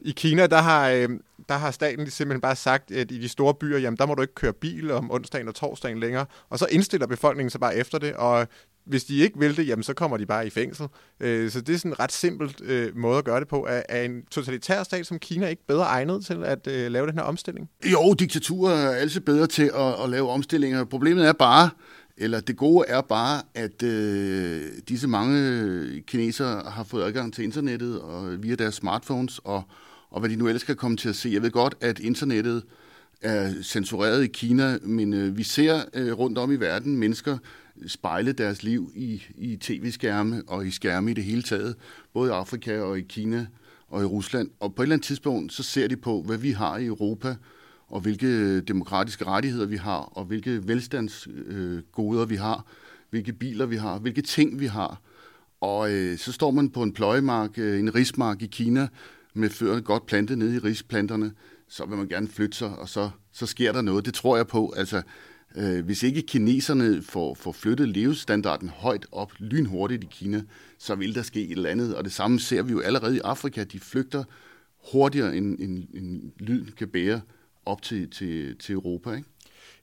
I Kina, der har, øh, der har staten simpelthen bare sagt, at i de store byer, jamen der må du ikke køre bil om onsdagen og torsdagen længere, og så indstiller befolkningen sig bare efter det, og hvis de ikke vil det, jamen så kommer de bare i fængsel. Øh, så det er sådan en ret simpel øh, måde at gøre det på. Er, er en totalitær stat som Kina ikke bedre egnet til at øh, lave den her omstilling? Jo, diktaturer er altid bedre til at, at lave omstillinger. Problemet er bare, eller det gode er bare, at øh, disse mange kinesere har fået adgang til internettet og via deres smartphones, og, og hvad de nu ellers kan komme til at se. Jeg ved godt, at internettet er censureret i Kina, men øh, vi ser øh, rundt om i verden mennesker spejle deres liv i, i tv-skærme og i skærme i det hele taget, både i Afrika og i Kina og i Rusland. Og på et eller andet tidspunkt, så ser de på, hvad vi har i Europa, og hvilke demokratiske rettigheder vi har, og hvilke velstandsgoder øh, vi har, hvilke biler vi har, hvilke ting vi har. Og øh, så står man på en pløjemark, øh, en rismark i Kina, med førerne godt plantet nede i risplanterne, så vil man gerne flytte sig, og så, så sker der noget. Det tror jeg på. Altså, øh, hvis ikke kineserne får, får flyttet levestandarden højt op lynhurtigt i Kina, så vil der ske et eller andet. Og det samme ser vi jo allerede i Afrika. De flygter hurtigere, end, end, end lyden kan bære op til, til, til Europa. Ikke?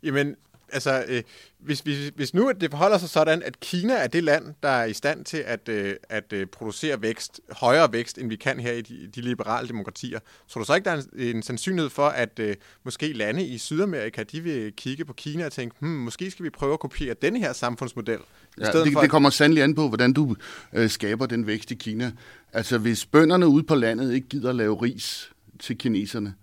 Jamen, altså, øh, hvis, hvis, hvis nu det forholder sig sådan, at Kina er det land, der er i stand til at, øh, at øh, producere vækst, højere vækst, end vi kan her i de, de liberale demokratier, så du så ikke, der er en, en sandsynlighed for, at øh, måske lande i Sydamerika, de vil kigge på Kina og tænke, hmm, måske skal vi prøve at kopiere denne her samfundsmodel? Ja, det, for, det kommer sandelig an på, hvordan du øh, skaber den vækst i Kina. Altså, hvis bønderne ude på landet ikke gider lave ris til kineserne,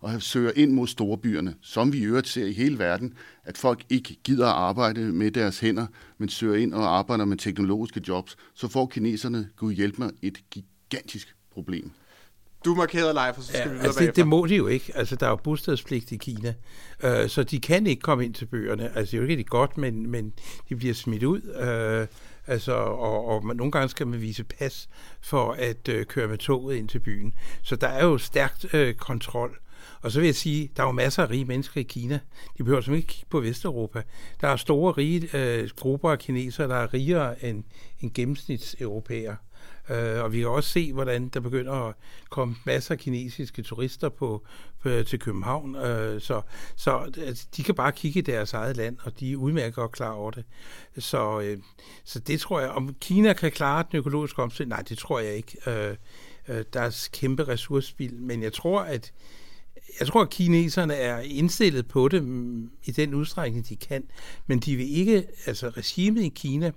og søger ind mod storebyerne, som vi i øvrigt ser i hele verden, at folk ikke gider at arbejde med deres hænder, men søger ind og arbejder med teknologiske jobs, så får kineserne, gud hjælp mig, et gigantisk problem. Du markerede live, for så skal ja, vi videre altså det, det må de jo ikke. Altså, der er jo bostadspligt i Kina, øh, så de kan ikke komme ind til bøgerne. Altså, det er jo ikke rigtig godt, men, men de bliver smidt ud. Øh, altså, og, og man, nogle gange skal man vise pas for at øh, køre med toget ind til byen. Så der er jo stærkt øh, kontrol. Og så vil jeg sige, der er jo masser af rige mennesker i Kina. De behøver simpelthen ikke kigge på Vesteuropa. Der er store rige øh, grupper af kinesere, der er rigere end, end gennemsnitseuropæer. Øh, og vi kan også se, hvordan der begynder at komme masser af kinesiske turister på, på til København. Øh, så så altså, de kan bare kigge i deres eget land, og de er udmærket godt klar over det. Så, øh, så det tror jeg, om Kina kan klare den økologiske omstilling, nej, det tror jeg ikke. Øh, øh, der er kæmpe ressourcespil, men jeg tror, at jeg tror, at kineserne er indstillet på det mm, i den udstrækning, de kan, men de vil ikke, altså regimet i Kina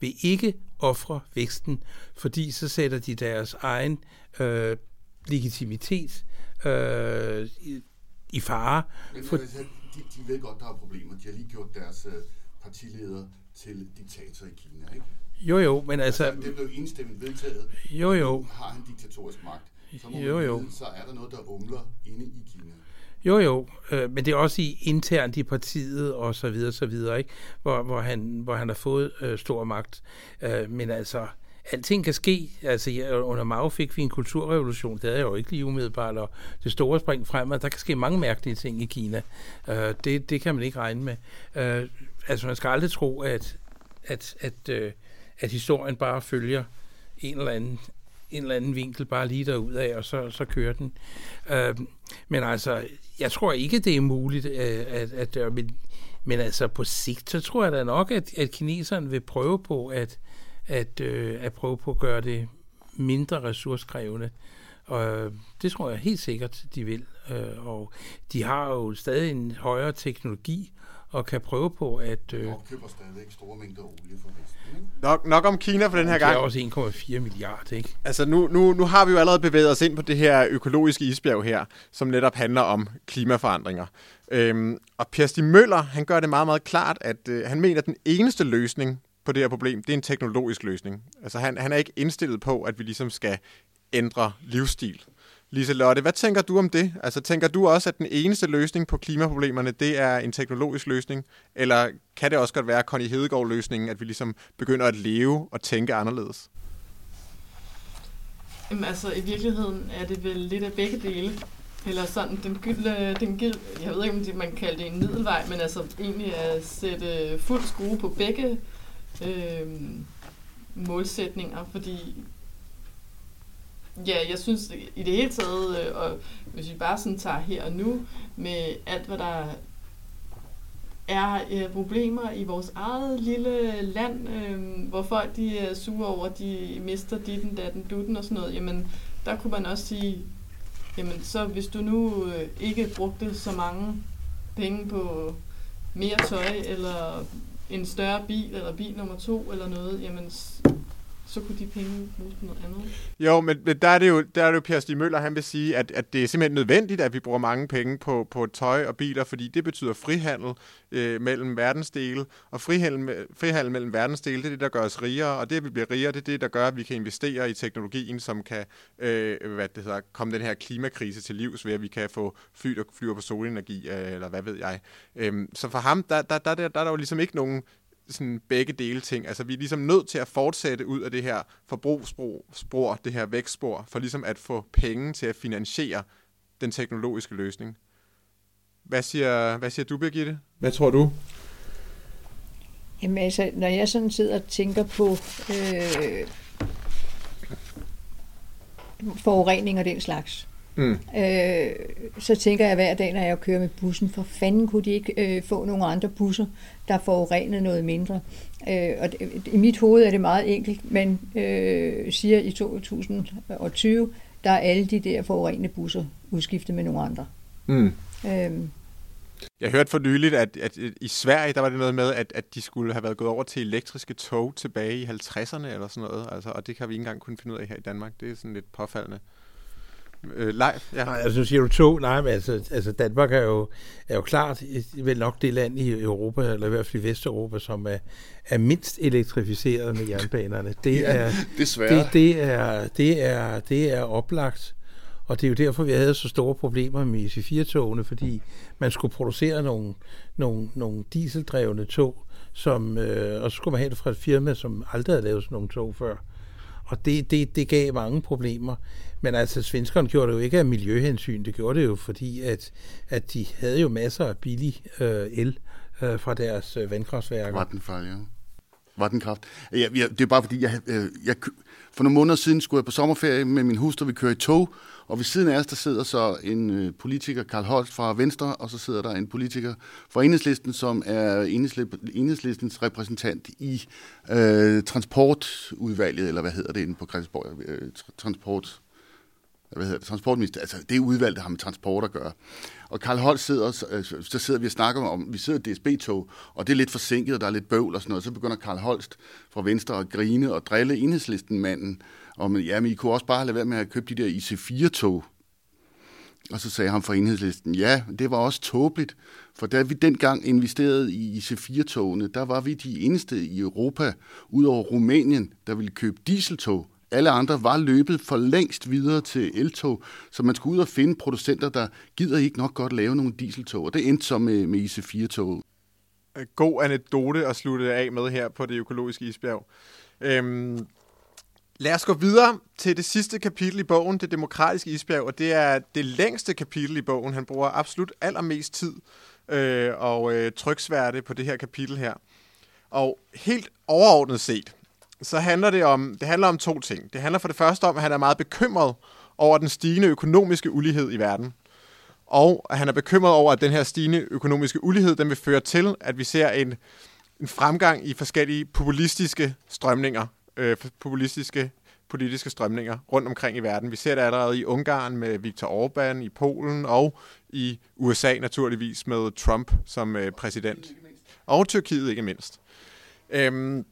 vil ikke ofre væksten, fordi så sætter de deres egen øh, legitimitet øh, i, i fare. Men, for, de, de ved godt, der er problemer. De har lige gjort deres øh, partileder til diktator i Kina, ikke? Jo, jo, men altså... altså det blev enstemmigt vedtaget. Jo, jo. Har han diktatorisk magt så må jo, jo. Vide, så er der noget, der umler inde i Kina. Jo, jo, øh, men det er også i internt i partiet og så videre, så videre, ikke? Hvor, hvor, han, hvor han har fået øh, stor magt. Øh, men altså, alting kan ske. Altså, ja, under Mao fik vi en kulturrevolution, det er jo ikke lige umiddelbart, og det store spring frem, at der kan ske mange mærkelige ting i Kina. Øh, det, det kan man ikke regne med. Øh, altså, man skal aldrig tro, at, at, at, øh, at historien bare følger en eller anden en eller anden vinkel bare lige derud af, og så, så kører den. Øh, men altså, jeg tror ikke, det er muligt, øh, at, at, at men, men altså på sigt, så tror jeg da nok, at, at kineserne vil prøve på at, at, øh, at prøve på at gøre det mindre ressourcekrævende. Og øh, det tror jeg helt sikkert, de vil. Øh, og de har jo stadig en højere teknologi, og kan prøve på at... Øh, opkøber stadigvæk store mængder olie for Vesten. Nok, nok om Kina for den her gang. Det er også 1,4 milliarder, ikke? Altså nu, nu, nu har vi jo allerede bevæget os ind på det her økologiske isbjerg her, som netop handler om klimaforandringer. Øhm, og Per Stig Møller, han gør det meget, meget klart, at øh, han mener, at den eneste løsning på det her problem, det er en teknologisk løsning. Altså han, han er ikke indstillet på, at vi ligesom skal ændre livsstil. Lise Lotte, hvad tænker du om det? Altså, tænker du også, at den eneste løsning på klimaproblemerne, det er en teknologisk løsning? Eller kan det også godt være Connie Hedegaard-løsningen, at vi ligesom begynder at leve og tænke anderledes? Jamen altså, i virkeligheden er det vel lidt af begge dele. Eller sådan, den gyldne, den gyld, jeg ved ikke, om man kalder det en middelvej, men altså egentlig at sætte fuld skrue på begge øh, målsætninger, fordi Ja, jeg synes i det hele taget, øh, og hvis vi bare sådan tager her og nu, med alt hvad der er øh, problemer i vores eget lille land, øh, hvor folk de øh, er sure over, de mister ditten, datten, dutten og sådan noget, jamen der kunne man også sige, jamen så hvis du nu øh, ikke brugte så mange penge på mere tøj, eller en større bil, eller bil nummer to, eller noget, jamen så kunne de penge bruges på noget andet. Jo, men, men der er det jo, der er det jo Per Stig Møller, han vil sige, at, at det er simpelthen nødvendigt, at vi bruger mange penge på, på tøj og biler, fordi det betyder frihandel øh, mellem verdensdele, og frihandel, frihandel mellem verdensdele, det er det, der gør os rigere, og det, at vi bliver rigere, det er det, der gør, at vi kan investere i teknologien, som kan øh, hvad det hedder, komme den her klimakrise til livs, ved at vi kan få fly, der flyver på solenergi, øh, eller hvad ved jeg. Øh, så for ham, der, der, der, der, der er der jo ligesom ikke nogen sådan begge dele ting. Altså vi er ligesom nødt til at fortsætte ud af det her forbrugsspor, det her vækstspor, for ligesom at få penge til at finansiere den teknologiske løsning. Hvad siger, hvad siger du, Birgitte? Hvad tror du? Jamen altså, når jeg sådan sidder og tænker på øh, forurening og den slags, Mm. Øh, så tænker jeg hver dag, når jeg kører med bussen, for fanden kunne de ikke øh, få nogle andre busser, der forurenede noget mindre. Øh, og det, i mit hoved er det meget enkelt, men øh, siger i 2020, der er alle de der forurenende busser udskiftet med nogle andre. Mm. Øh, jeg hørte for nyligt, at, at i Sverige, der var det noget med, at, at de skulle have været gået over til elektriske tog tilbage i 50'erne eller sådan noget, altså, og det kan vi ikke engang kunne finde ud af her i Danmark. Det er sådan lidt påfaldende. Øh, live, ja. Nej, altså siger du to, nej, men altså, altså Danmark er jo, er jo klart vel nok det land i Europa, eller i hvert fald i Vesteuropa, som er, er mindst elektrificeret med jernbanerne. Det er, desværre. Det, det, er, det, er, det er oplagt. Og det er jo derfor, vi havde så store problemer med IC4-togene, fordi man skulle producere nogle, nogle, nogle dieseldrevne tog, som, øh, og så skulle man have det fra et firma, som aldrig havde lavet sådan nogle tog før. Og det, det, det gav mange problemer. Men altså, svenskerne gjorde det jo ikke af miljøhensyn. Det gjorde det jo, fordi at, at de havde jo masser af billig øh, el øh, fra deres øh, vandkraftværker. Vattenfall, ja. Vattenkraft. Ja, ja, det er bare fordi, jeg, øh, jeg, for nogle måneder siden skulle jeg på sommerferie med min hustru, vi kører i tog, og ved siden af os, der sidder så en øh, politiker, Karl Holst fra Venstre, og så sidder der en politiker fra Enhedslisten, som er Enhedslistens repræsentant i øh, transportudvalget, eller hvad hedder det inde på Christiansborg? Øh, transport hvad hedder det, transportminister, altså det udvalg, der har med transport at gøre. Og Karl Holt sidder, øh, så sidder vi og snakker om, vi sidder i DSB-tog, og det er lidt forsinket, og der er lidt bøvl og sådan noget. Så begynder Karl Holst fra Venstre at grine og drille enhedslisten manden. Og men, men I kunne også bare lade være med at købe de der IC4-tog. Og så sagde han fra enhedslisten, ja, det var også tåbeligt, for da vi dengang investerede i IC4-togene, der var vi de eneste i Europa, udover Rumænien, der ville købe dieseltog alle andre var løbet for længst videre til eltog, så man skulle ud og finde producenter, der gider ikke nok godt lave nogle dieseltog, og det endte så med, med IC4-tog. Øh, god anekdote at slutte af med her på det økologiske isbjerg. Øhm, lad os gå videre til det sidste kapitel i bogen, det demokratiske isbjerg, og det er det længste kapitel i bogen. Han bruger absolut allermest tid øh, og øh, tryksværte på det her kapitel her. Og helt overordnet set, så handler det om, det handler om to ting. Det handler for det første om, at han er meget bekymret over den stigende økonomiske ulighed i verden. Og at han er bekymret over, at den her stigende økonomiske ulighed, den vil føre til, at vi ser en, en fremgang i forskellige populistiske strømninger, øh, populistiske politiske strømninger rundt omkring i verden. Vi ser det allerede i Ungarn med Viktor Orbán, i Polen og i USA naturligvis med Trump som øh, præsident. Og Tyrkiet ikke mindst. Øhm,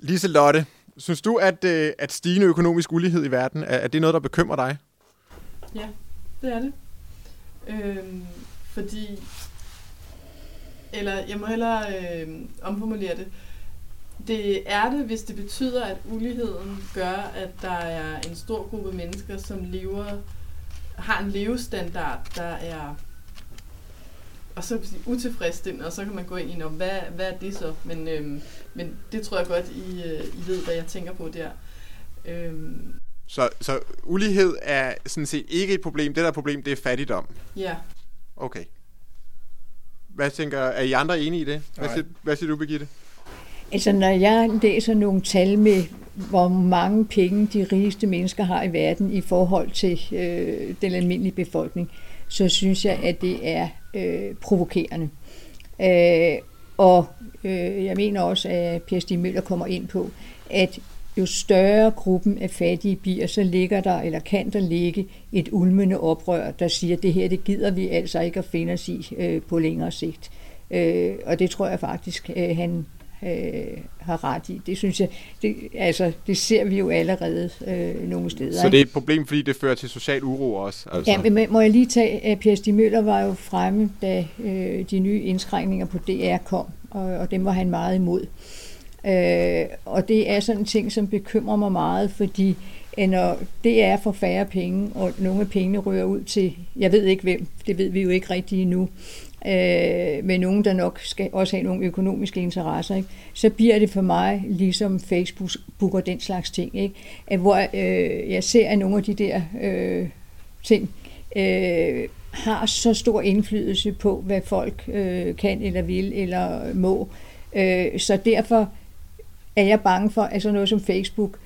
Lise Lotte, synes du, at, øh, at stigende økonomisk ulighed i verden, er, er det noget, der bekymrer dig? Ja, det er det. Øhm, fordi, eller jeg må hellere øh, omformulere det. Det er det, hvis det betyder, at uligheden gør, at der er en stor gruppe mennesker, som lever, har en levestandard, der er og så utilfredsstillende, og så kan man gå ind i, hvad, hvad er det så? Men, øhm, men det tror jeg godt, I, øh, I ved, hvad jeg tænker på der. Øhm. Så, så ulighed er sådan set ikke et problem. Det der problem, det er fattigdom. Ja. Okay. Hvad tænker, er I andre enige i det? Hvad, siger, hvad siger du, Birgitte? Altså, når jeg læser nogle tal med, hvor mange penge de rigeste mennesker har i verden i forhold til øh, den almindelige befolkning, så synes jeg, at det er øh, provokerende. Øh, Og øh, jeg mener også, at Per Stig Møller kommer ind på, at jo større gruppen af fattige bliver, så ligger der, eller kan der ligge, et ulmende oprør, der siger, at det her, det gider vi altså ikke at finde os i øh, på længere sigt. Øh, og det tror jeg faktisk, øh, han øh, har ret i. Det synes jeg, det, altså, det ser vi jo allerede øh, nogle steder. Så det er et problem, fordi det fører til social uro også? Altså. Ja, men må jeg lige tage, at Per Stig Møller var jo fremme, da øh, de nye indskrænkninger på DR kom, og, og dem var han meget imod. Øh, og det er sådan en ting, som bekymrer mig meget, fordi når det er for færre penge, og nogle af pengene rører ud til, jeg ved ikke hvem, det ved vi jo ikke rigtigt endnu, øh, men nogen, der nok skal også have nogle økonomiske interesser, ikke? så bliver det for mig ligesom Facebook og den slags ting. Ikke? At hvor øh, jeg ser, at nogle af de der øh, ting øh, har så stor indflydelse på, hvad folk øh, kan eller vil eller må. Øh, så derfor er jeg bange for, at sådan noget som Facebook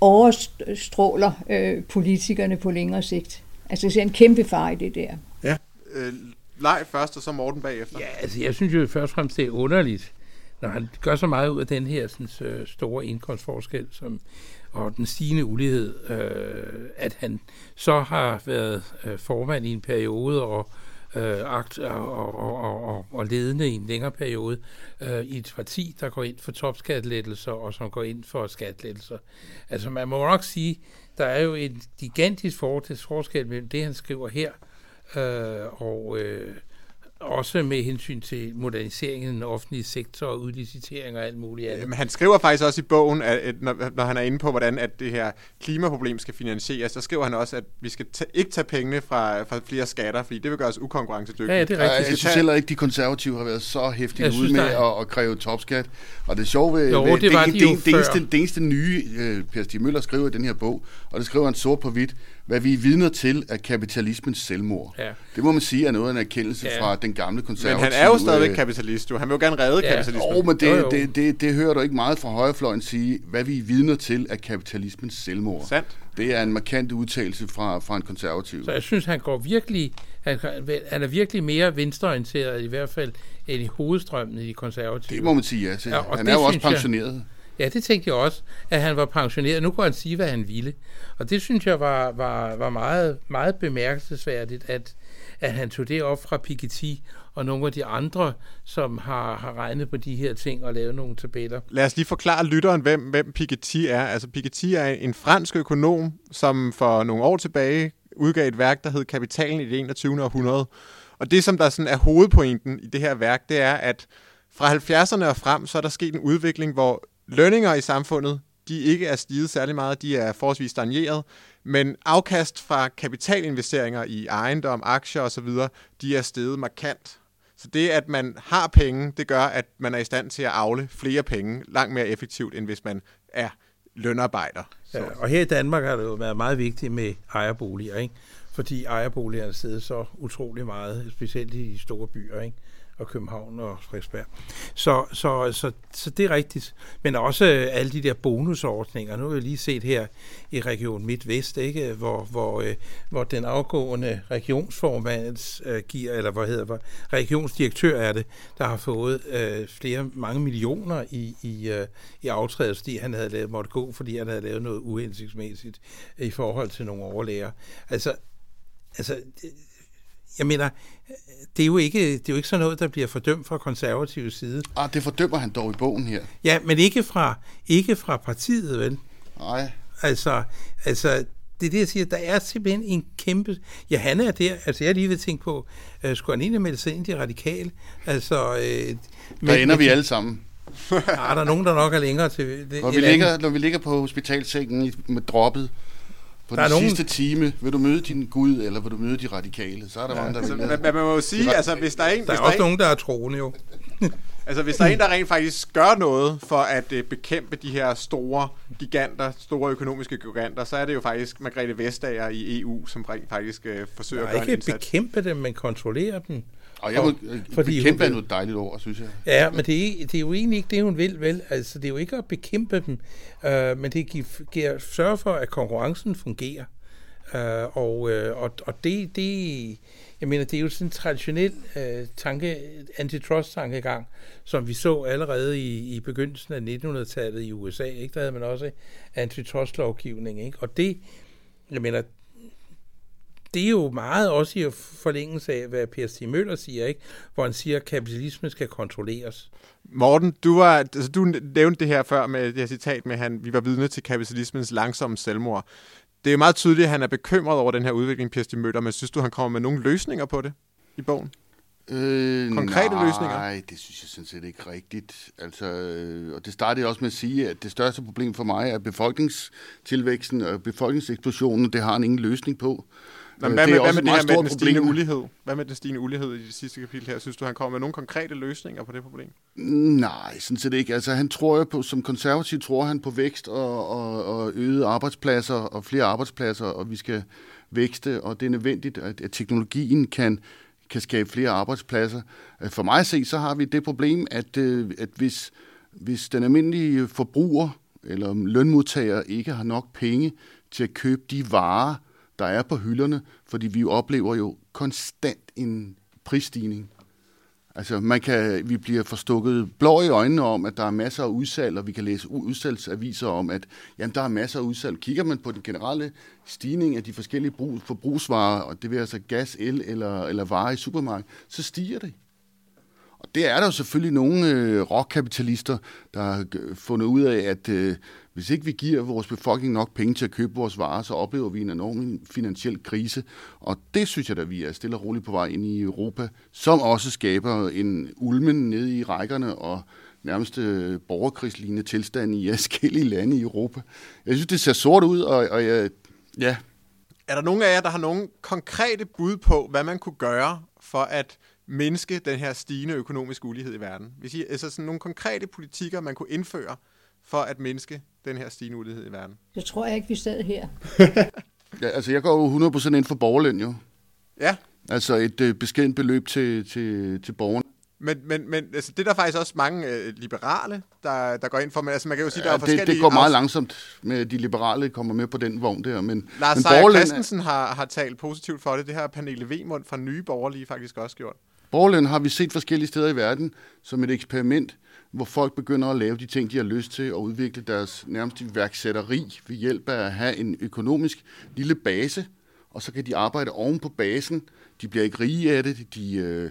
overstråler øh, politikerne på længere sigt. Altså, jeg ser en kæmpe far i det der. Ja. Øh, Leg først, og så Morten bagefter. Ja, altså, jeg synes jo først og fremmest, det er underligt, når han gør så meget ud af den her sådan, så store indkomstforskel, som, og den stigende ulighed, øh, at han så har været øh, formand i en periode, og øh, akt, og, og, og, og, og ledende i en længere periode øh, i et parti, der går ind for topskattelettelser og som går ind for skattelettelser. Altså man må nok sige, der er jo en gigantisk forskel mellem det, han skriver her, øh, og øh, også med hensyn til moderniseringen af den offentlige sektor og udlicitering og alt muligt andet. Men han skriver faktisk også i bogen, at, at når, når han er inde på, hvordan at det her klimaproblem skal finansieres, så skriver han også, at vi skal ta- ikke tage pengene fra, fra flere skatter, fordi det vil gøre os ukonkurrencedygtige. Ja, ja, det er rigtigt. Jeg synes heller ikke, de konservative har været så hæftige ude med at, at kræve topskat. Og det sjove ved, jo, ved det, var det, de det, det, eneste, det eneste nye, uh, Per Stig Møller skriver i den her bog, og det skriver han sort på hvidt, hvad vi er vidner til af kapitalismens selvmord. Ja. Det må man sige er noget af en erkendelse ja. fra den gamle konservative... Men han er jo stadigvæk kapitalist, jo. Han vil jo gerne redde ja. kapitalismen. Oh, men det, jo, jo. Det, det, det hører du ikke meget fra højrefløjen sige, hvad vi er vidner til af kapitalismens selvmord. Sandt. Det er en markant udtalelse fra, fra en konservativ. Så jeg synes, han går virkelig... Han, han er virkelig mere venstreorienteret, i hvert fald, end i hovedstrømmen i de konservative. Det må man sige, ja. ja han er jo også pensioneret. Jeg, Ja, det tænkte jeg også, at han var pensioneret. Nu kunne han sige, hvad han ville. Og det synes jeg var, var, var meget, meget bemærkelsesværdigt, at, at han tog det op fra Piketty og nogle af de andre, som har, har regnet på de her ting og lavet nogle tabeller. Lad os lige forklare lytteren, hvem, hvem Piketty er. Altså Piketty er en fransk økonom, som for nogle år tilbage udgav et værk, der hed Kapitalen i det 21. århundrede. Og det, som der sådan er hovedpointen i det her værk, det er, at fra 70'erne og frem, så er der sket en udvikling, hvor lønninger i samfundet, de ikke er stiget særlig meget, de er forholdsvis stagneret, men afkast fra kapitalinvesteringer i ejendom, aktier osv., de er steget markant. Så det, at man har penge, det gør, at man er i stand til at afle flere penge langt mere effektivt, end hvis man er lønarbejder. Så. Ja, og her i Danmark har det jo været meget vigtigt med ejerboliger, ikke? fordi ejerboligerne sidder så utrolig meget, specielt i de store byer. Ikke? Og København og Frederiksberg. Så, så, så, så det er rigtigt. Men også øh, alle de der bonusordninger. Nu har vi lige set her i Region Midtvest, ikke? Hvor, hvor, øh, hvor den afgående regionsformand øh, giver, eller hvad hedder det, regionsdirektør er det, der har fået øh, flere, mange millioner i, i, øh, i aftrædet, fordi han havde lavet, måtte gå, fordi han havde lavet noget uhensigtsmæssigt i forhold til nogle overlæger. Altså, altså jeg mener, det er, jo ikke, det er jo ikke sådan noget, der bliver fordømt fra konservativ side. Ah, det fordømmer han dog i bogen her. Ja, men ikke fra, ikke fra partiet, vel? Nej. Altså, altså, det er det, jeg siger, der er simpelthen en kæmpe... Ja, han er der, altså jeg lige ved tænke på, uh, skulle han egentlig melde sig ind i de radikale? Altså... Uh, der ender vi alle sammen. ja, (laughs) der er nogen, der nok er længere til... Det, når, vi ligger, når vi ligger på hospitalsengen med droppet, på der den nogen... sidste time, vil du møde din Gud, eller vil du møde de radikale? Så er der ja, mange, der altså, vil Man, man må jo sige, altså hvis der er en... Der er også der nogen, der er troende jo. (laughs) altså hvis der er en, der rent faktisk gør noget for at uh, bekæmpe de her store giganter, store økonomiske giganter, så er det jo faktisk Margrethe Vestager i EU, som rent faktisk uh, forsøger Nej, at gøre ikke en indsats. bekæmpe dem, men kontrollere dem. Og jeg må, fordi bekæmpe er noget dejligt ord, synes jeg. Ja, men det er, det er jo egentlig ikke det, hun vil, vel? Altså, det er jo ikke at bekæmpe dem, uh, men det giver, giver sørge for, at konkurrencen fungerer. Øh, og, øh, og, og det, det, jeg mener, det er jo sådan en traditionel øh, tanke, antitrust-tankegang, som vi så allerede i, i begyndelsen af 1900-tallet i USA. Ikke? Der havde man også antitrust-lovgivning. Ikke? Og det, jeg mener, det er jo meget også i forlængelse af, hvad Per Stig Møller siger, ikke? hvor han siger, at kapitalismen skal kontrolleres. Morten, du, var, altså, du nævnte det her før med det her citat med, at han, vi var vidne til kapitalismens langsomme selvmord. Det er jo meget tydeligt, at han er bekymret over den her udvikling, Per Stig Møller, men synes du, han kommer med nogle løsninger på det i bogen? Øh, Konkrete nej, løsninger? Nej, det synes jeg sådan set ikke rigtigt. Altså, øh, og det startede også med at sige, at det største problem for mig er befolkningstilvæksten og befolkningseksplosionen. Det har han ingen løsning på. Men hvad, med, hvad med det her med den stigende problem. ulighed? Hvad med den stigende ulighed i det sidste kapitel her? Synes du, han kommer med nogle konkrete løsninger på det problem? Nej, sådan set ikke. Altså, han tror jo på, som konservativ tror han på vækst og, og, og øget arbejdspladser og flere arbejdspladser, og vi skal vækste, og det er nødvendigt, at, at teknologien kan, kan skabe flere arbejdspladser. For mig at se, så har vi det problem, at, øh, at hvis, hvis den almindelige forbruger eller lønmodtager ikke har nok penge til at købe de varer, der er på hylderne, fordi vi oplever jo konstant en prisstigning. Altså, man kan, vi bliver forstukket blå i øjnene om, at der er masser af udsalg, og vi kan læse udsalgsaviser om, at jamen, der er masser af udsalg. Kigger man på den generelle stigning af de forskellige brug, forbrugsvarer, og det vil altså gas, el eller, eller varer i supermarkedet, så stiger det. Og det er der jo selvfølgelig nogle øh, rockkapitalister, der har fundet ud af, at øh, hvis ikke vi giver vores befolkning nok penge til at købe vores varer, så oplever vi en enorm finansiel krise. Og det synes jeg da, vi er stille og roligt på vej ind i Europa, som også skaber en ulmen nede i rækkerne og nærmest øh, borgerkrigslignende tilstand i (laughs) forskellige lande i Europa. Jeg synes, det ser sort ud, og, og jeg, ja. Er der nogen af jer, der har nogle konkrete bud på, hvad man kunne gøre for at mindske den her stigende økonomiske ulighed i verden? Hvis I, altså sådan nogle konkrete politikker, man kunne indføre for at mindske den her stigende ulighed i verden? Det tror jeg ikke, vi sad her. (laughs) ja, altså, jeg går jo 100% ind for borgerløn, jo. Ja. Altså et øh, beskedent beløb til, til, til borgerne. Men, men, men altså, det er der faktisk også mange øh, liberale, der, der går ind for. Men altså, man kan jo sige, ja, der er det, forskellige... Det går meget langsomt med, at de liberale kommer med på den vogn der. Men, Lars men Seier Christensen har, har talt positivt for det. Det har Pernille Wemund fra Nye Borgerlige faktisk også gjort. Borgerløn har vi set forskellige steder i verden som et eksperiment, hvor folk begynder at lave de ting, de har lyst til, og udvikle deres nærmest iværksætteri ved hjælp af at have en økonomisk lille base, og så kan de arbejde oven på basen. De bliver ikke rige af det, de øh,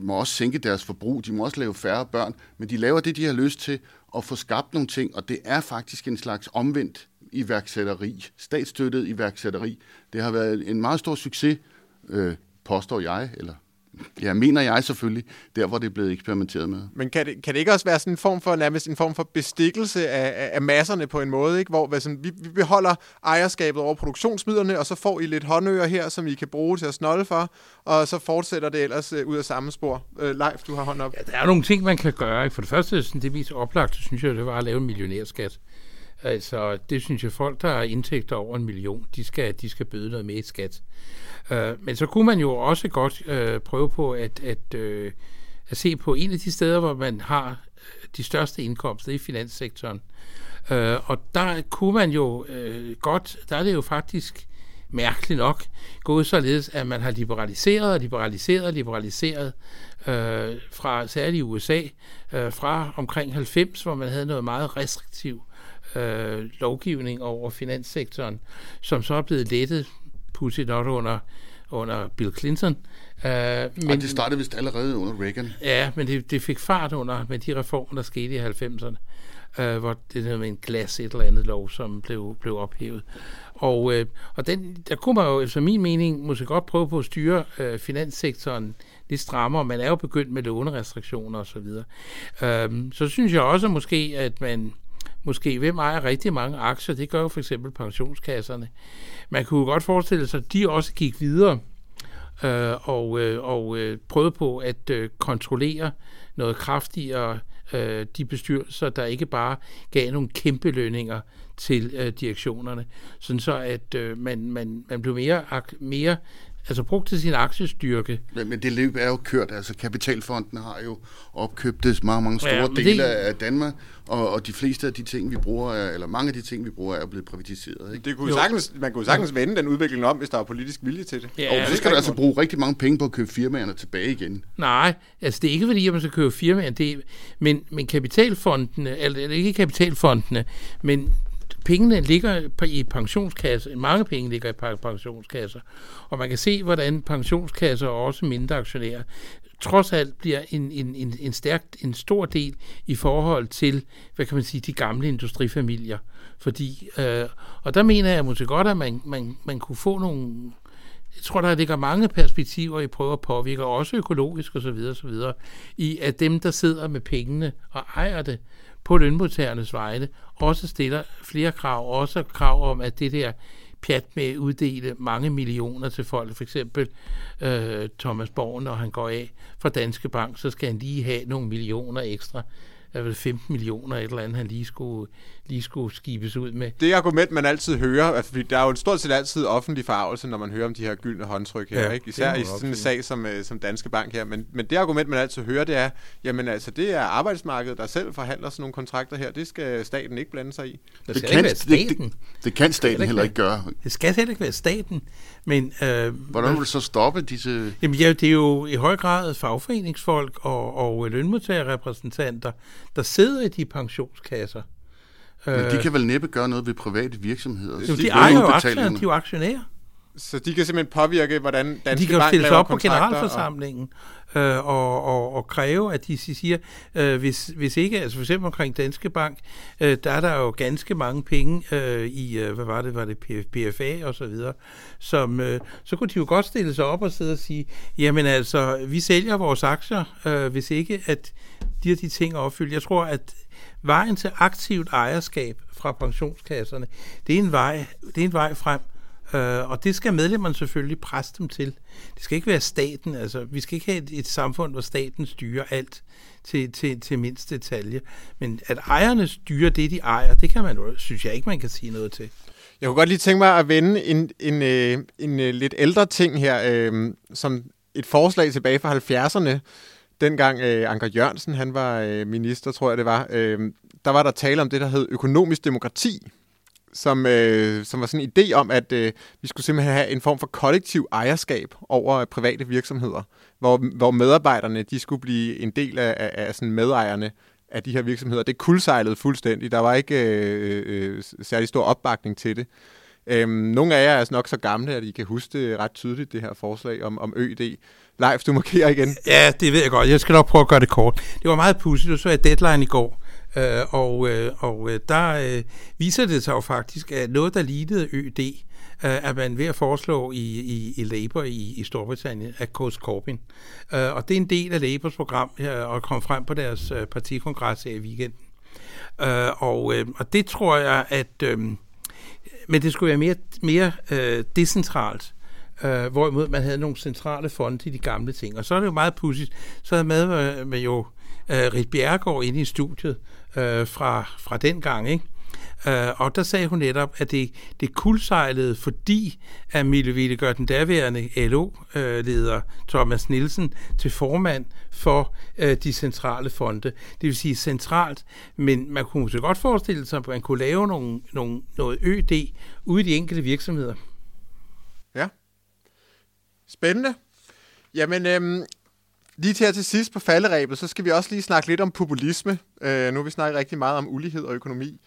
må også sænke deres forbrug, de må også lave færre børn, men de laver det, de har lyst til, og få skabt nogle ting, og det er faktisk en slags omvendt iværksætteri, statsstøttet iværksætteri. Det har været en meget stor succes, øh, påstår jeg, eller Ja, mener jeg selvfølgelig, der hvor det er blevet eksperimenteret med. Men kan det, kan det ikke også være sådan en form for, nærmest en form for bestikkelse af, af masserne på en måde, ikke? hvor sådan, vi, vi beholder ejerskabet over produktionsmidlerne, og så får I lidt håndører her, som I kan bruge til at snolde for, og så fortsætter det ellers uh, ud af samme spor. Uh, Leif, du har hånd op. Ja, der er nogle ting, man kan gøre. For det første, sådan, det mest oplagte, synes jeg, det var at lave en millionærskat. Altså, det synes jeg, folk, der har indtægter over en million, de skal, de skal bøde noget mere i skat. Øh, men så kunne man jo også godt øh, prøve på at, at, øh, at se på en af de steder, hvor man har øh, de største indkomster i finanssektoren. Øh, og der kunne man jo øh, godt, der er det jo faktisk mærkeligt nok gået således, at man har liberaliseret og liberaliseret og liberaliseret øh, fra særligt i USA, øh, fra omkring 90, hvor man havde noget meget restriktivt øh, lovgivning over finanssektoren, som så er blevet lettet pudsigt nok under, under Bill Clinton. Uh, men, og det startede vist allerede under Reagan. Ja, men det, det fik fart under med de reformer, der skete i 90'erne, uh, hvor det der med en glas et eller andet lov, som blev, blev ophævet. Og, uh, og den, der kunne man jo, efter min mening, måske godt prøve på at styre uh, finanssektoren lidt strammere. Man er jo begyndt med lånerestriktioner osv. Så, videre. uh, så synes jeg også måske, at man måske, hvem ejer rigtig mange aktier? Det gør jo for eksempel pensionskasserne. Man kunne jo godt forestille sig, at de også gik videre øh, og, øh, og øh, prøvede på at øh, kontrollere noget kraftigere øh, de bestyrelser, der ikke bare gav nogle kæmpe lønninger til øh, direktionerne, sådan så at øh, man, man, man blev mere, mere altså brugt til sin aktiestyrke. Men, men det løb er jo kørt. Altså kapitalfonden har jo opkøbt mange, mange store Ja, dele det- af Danmark, og, og de fleste af de ting, vi bruger, er, eller mange af de ting, vi bruger, er blevet privatiseret. Ikke? Det kunne Jo. sagtens, man kunne sagtens vende den udvikling om, hvis der var politisk vilje til det. Ja, Og så skal du altså bruge rigtig mange penge på at købe firmaerne tilbage igen. Nej, altså det er ikke fordi, at man skal købe firmaer, det er, men, men kapitalfondene, eller, eller ikke kapitalfondene, men pengene ligger på- i pensionskasser, mange penge ligger i pensionskasser, og man kan se, hvordan pensionskasser og også mindre aktionærer trods alt bliver en, en, en, en, stærkt, en stor del i forhold til, hvad kan man sige, de gamle industrifamilier. Fordi, øh, og der mener jeg måske godt, at man, man, man kunne få nogle jeg tror, der ligger mange perspektiver i prøver at påvirke, også økologisk osv. osv. i at dem, der sidder med pengene og ejer det på lønmodtagernes vegne, også stiller flere krav, også krav om, at det der pjat med at uddele mange millioner til folk, for eksempel øh, Thomas Borg, når han går af fra Danske Bank, så skal han lige have nogle millioner ekstra. Der er vel 15 millioner et eller andet, han lige skulle, lige skulle skibes ud med. Det argument, man altid hører, altså, fordi der er jo en stort set altid offentlig farvelse, når man hører om de her gyldne håndtryk her, Ja, ikke? det især i sådan en sag som, øh, som Danske Bank her. Men, men det argument, man altid hører, det er, jamen altså, det er arbejdsmarkedet, der selv forhandler sådan nogle kontrakter her. Det skal staten ikke blande sig i. Det Det skal kan, ikke være det, staten. det, det kan staten ikke heller ikke gøre. Det skal heller ikke være staten, men... Øh, Hvordan vil du så stoppe disse... Jamen ja, det er jo i høj grad fagforeningsfolk og, og lønmodtagerrepræsentanter, der sidder i de pensionskasser. Men de kan vel næppe gøre noget ved private virksomheder? Øh, jo, De de ejer jo aktierne, de er jo aktionærer. Så de kan simpelthen påvirke, hvordan Danske de kan jo stille sig op på generalforsamlingen øh, og, og, og kræve, at de siger, øh, hvis, hvis ikke, altså for eksempel omkring Danske Bank, øh, der er der jo ganske mange penge øh, i, øh, hvad var det, var det PFA og så videre, som, øh, så kunne de jo godt stille sig op og sidde og sige, jamen altså, vi sælger vores aktier, øh, hvis ikke at de og de ting er opfyldt. Jeg tror, at vejen til aktivt ejerskab fra pensionskasserne, det er en vej, det er en vej frem, Øh, og det skal medlemmerne selvfølgelig presse dem til. Det skal ikke være staten. Altså, vi skal ikke have et, et samfund, hvor staten styrer alt til, til, til mindst detalje. Men at ejerne styrer det, de ejer, det kan man jo, synes jeg ikke, man kan sige noget til. Jeg kunne godt lige tænke mig at vende en, en, øh, en, en lidt ældre ting her, øh, som et forslag tilbage fra 70'erne. Dengang øh, Anker Jørgensen, han var øh, minister, tror jeg det var, øh, der var der tale om det, der hed økonomisk demokrati, som, øh, som var sådan en idé om, at øh, vi skulle simpelthen have en form for kollektiv ejerskab over øh, private virksomheder, hvor, hvor medarbejderne de skulle blive en del af, af, af sådan medejerne af de her virksomheder. Det kuldsejlede fuldstændig. Der var ikke øh, øh, særlig stor opbakning til det. Øhm, nogle af jer er altså nok så gamle, at I kan huske det ret tydeligt, det her forslag om, om ØD. Leif, du markerer igen. Ja, det ved jeg godt. Jeg skal nok prøve at gøre det kort. Det var meget pudsigt. Du så jeg deadline i går, øh, og, øh, og øh, der øh, viser det sig jo faktisk, at noget, der lignede ØD, øh, er man ved at foreslå i, i, i Labour i, i Storbritannien af Coase Corbyn. Øh, og det er en del af Labours program øh, og kom frem på deres øh, partikongres her i weekenden. Øh, og, øh, og det tror jeg, at... Øh, men det skulle være mere, mere øh, decentralt. Øh, hvorimod man havde nogle centrale fonde til de gamle ting. Og så er det jo meget pudsigt. Så havde med, med, med jo øh, Rit Bjerregaard inde i studiet øh, fra, fra den gang, ikke? Øh, og der sagde hun netop, at det, det kuldsejlede, fordi at Mille Ville gør den daværende LO-leder Thomas Nielsen til formand for øh, de centrale fonde. Det vil sige centralt, men man kunne så godt forestille sig, at man kunne lave nogle, nogle, noget ØD ude i de enkelte virksomheder. Ja. Spændende. Jamen, øhm, lige til her til sidst på falderæbet, så skal vi også lige snakke lidt om populisme. Øh, nu har vi snakket rigtig meget om ulighed og økonomi.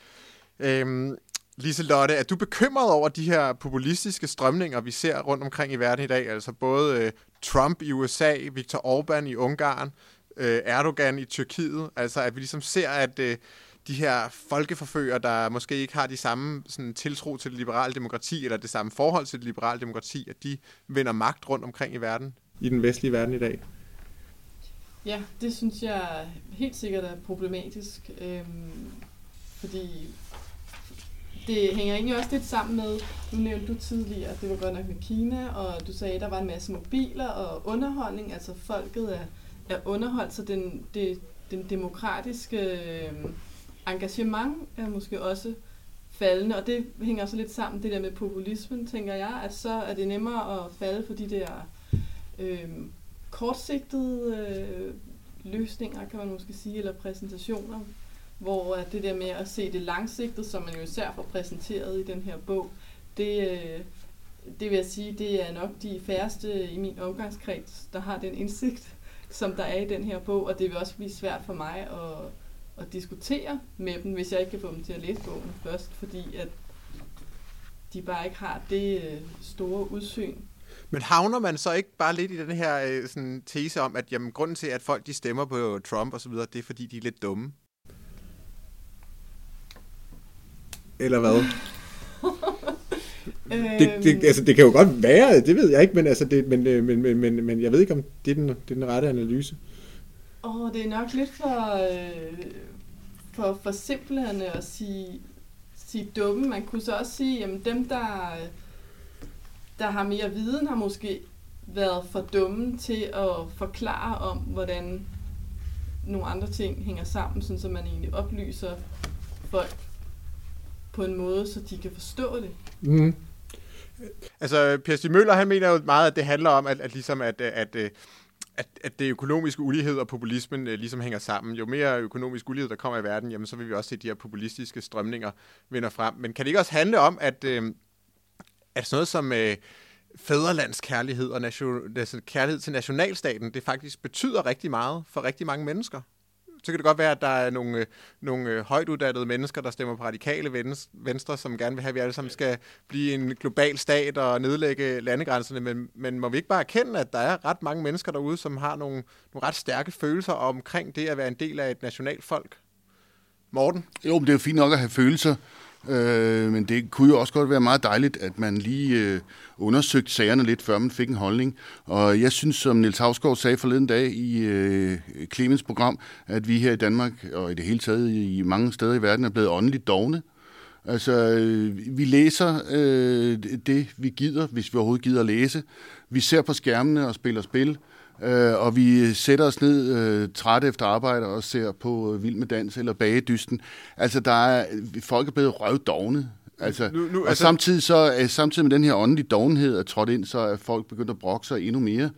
Øhm, Liselotte, er du bekymret over de her populistiske strømninger, vi ser rundt omkring i verden i dag? Altså både øh, Trump i USA, Viktor Orbán i Ungarn, øh, Erdogan i Tyrkiet. Altså at vi ligesom ser, at øh, de her folkeforfører, der måske ikke har de samme sådan, tiltro til det liberale demokrati, eller det samme forhold til det liberale demokrati, at de vinder magt rundt omkring i verden, i den vestlige verden i dag. Ja, det synes jeg helt sikkert er problematisk, øhm, fordi det hænger egentlig også lidt sammen med, nu nævnte du tidligere, det var godt nok med Kina, og du sagde, at der var en masse mobiler og underholdning, altså folket er, er underholdt, så den, det, den demokratiske øh, engagement er måske også faldende, og det hænger så lidt sammen, det der med populismen, tænker jeg, at så er det nemmere at falde for de der øh, kortsigtede øh, løsninger, kan man måske sige, eller præsentationer, hvor det der med at se det langsigtet, som man jo især får præsenteret i den her bog, det, øh, det vil jeg sige, det er nok de færreste i min omgangskreds, der har den indsigt, som der er i den her bog, og det vil også blive svært for mig at, at diskutere med dem, hvis jeg ikke kan få dem til at læse bogen først, fordi at de bare ikke har det øh, store udsyn. Men havner man så ikke bare lidt i den her øh, sådan, tese om, at jamen, grunden til, at folk de stemmer på Trump og så videre, det er fordi, de er lidt dumme? Eller hvad? (laughs) det, det, Øhm. altså, det kan jo godt være, det ved jeg ikke, men, altså, det, men, øh, men, men, men, men jeg ved ikke, om det er den, det er den rette analyse. Åh, oh, det er nok lidt for, øh, for, for simpelthen at sige, sige dumme. Man kunne så også sige, at dem, der, der har mere viden, har måske været for dumme til at forklare om, hvordan nogle andre ting hænger sammen, sådan så man egentlig oplyser folk på en måde, så de kan forstå det. Mm. Altså, Per Stig Møller, han mener jo meget, at det handler om, at, at, ligesom at, at, at, at, at det økonomiske ulighed og populismen øh, ligesom hænger sammen. Jo mere økonomisk ulighed, der kommer i verden, jamen, så vil vi også se de her populistiske strømninger vinder frem. Men kan det ikke også handle om, at, øh, at sådan noget som øh, fædrelandskærlighed og nation, altså kærlighed til nationalstaten, det faktisk betyder rigtig meget for rigtig mange mennesker? så kan det godt være, at der er nogle, øh, nogle øh, mennesker, der stemmer på radikale venstre, venstre, som gerne vil have, at vi alle sammen skal blive en global stat og nedlægge landegrænserne. Men, men må vi ikke bare erkende, at der er ret mange mennesker derude, som har nogle, nogle ret stærke følelser omkring det at være en del af et nationalt folk? Morten? Jo, men det er jo fint nok at have følelser, øh, men det kunne jo også godt være meget dejligt, at man lige øh, undersøgte sagerne lidt, før man fik en holdning. Og jeg synes, som Niels Havsgaard sagde forleden dag i øh, Clemens program, at vi her i Danmark, og i det hele taget i mange steder i verden, er blevet åndeligt dogne. Altså, øh, vi læser øh, det, vi gider, hvis vi overhovedet gider at læse. Vi ser på skærmene og spiller spil. Øh, og vi sætter os ned øh, trætte efter arbejde og ser på øh, Vild med Dans eller Bagedysten. Altså, der er, folk er blevet røvdogne. Altså, Nu- nu- og altså- samtidig, så, øh, samtidig med den her åndelige dovenhed er trådt ind, så er folk begyndt at brokke sig endnu mere.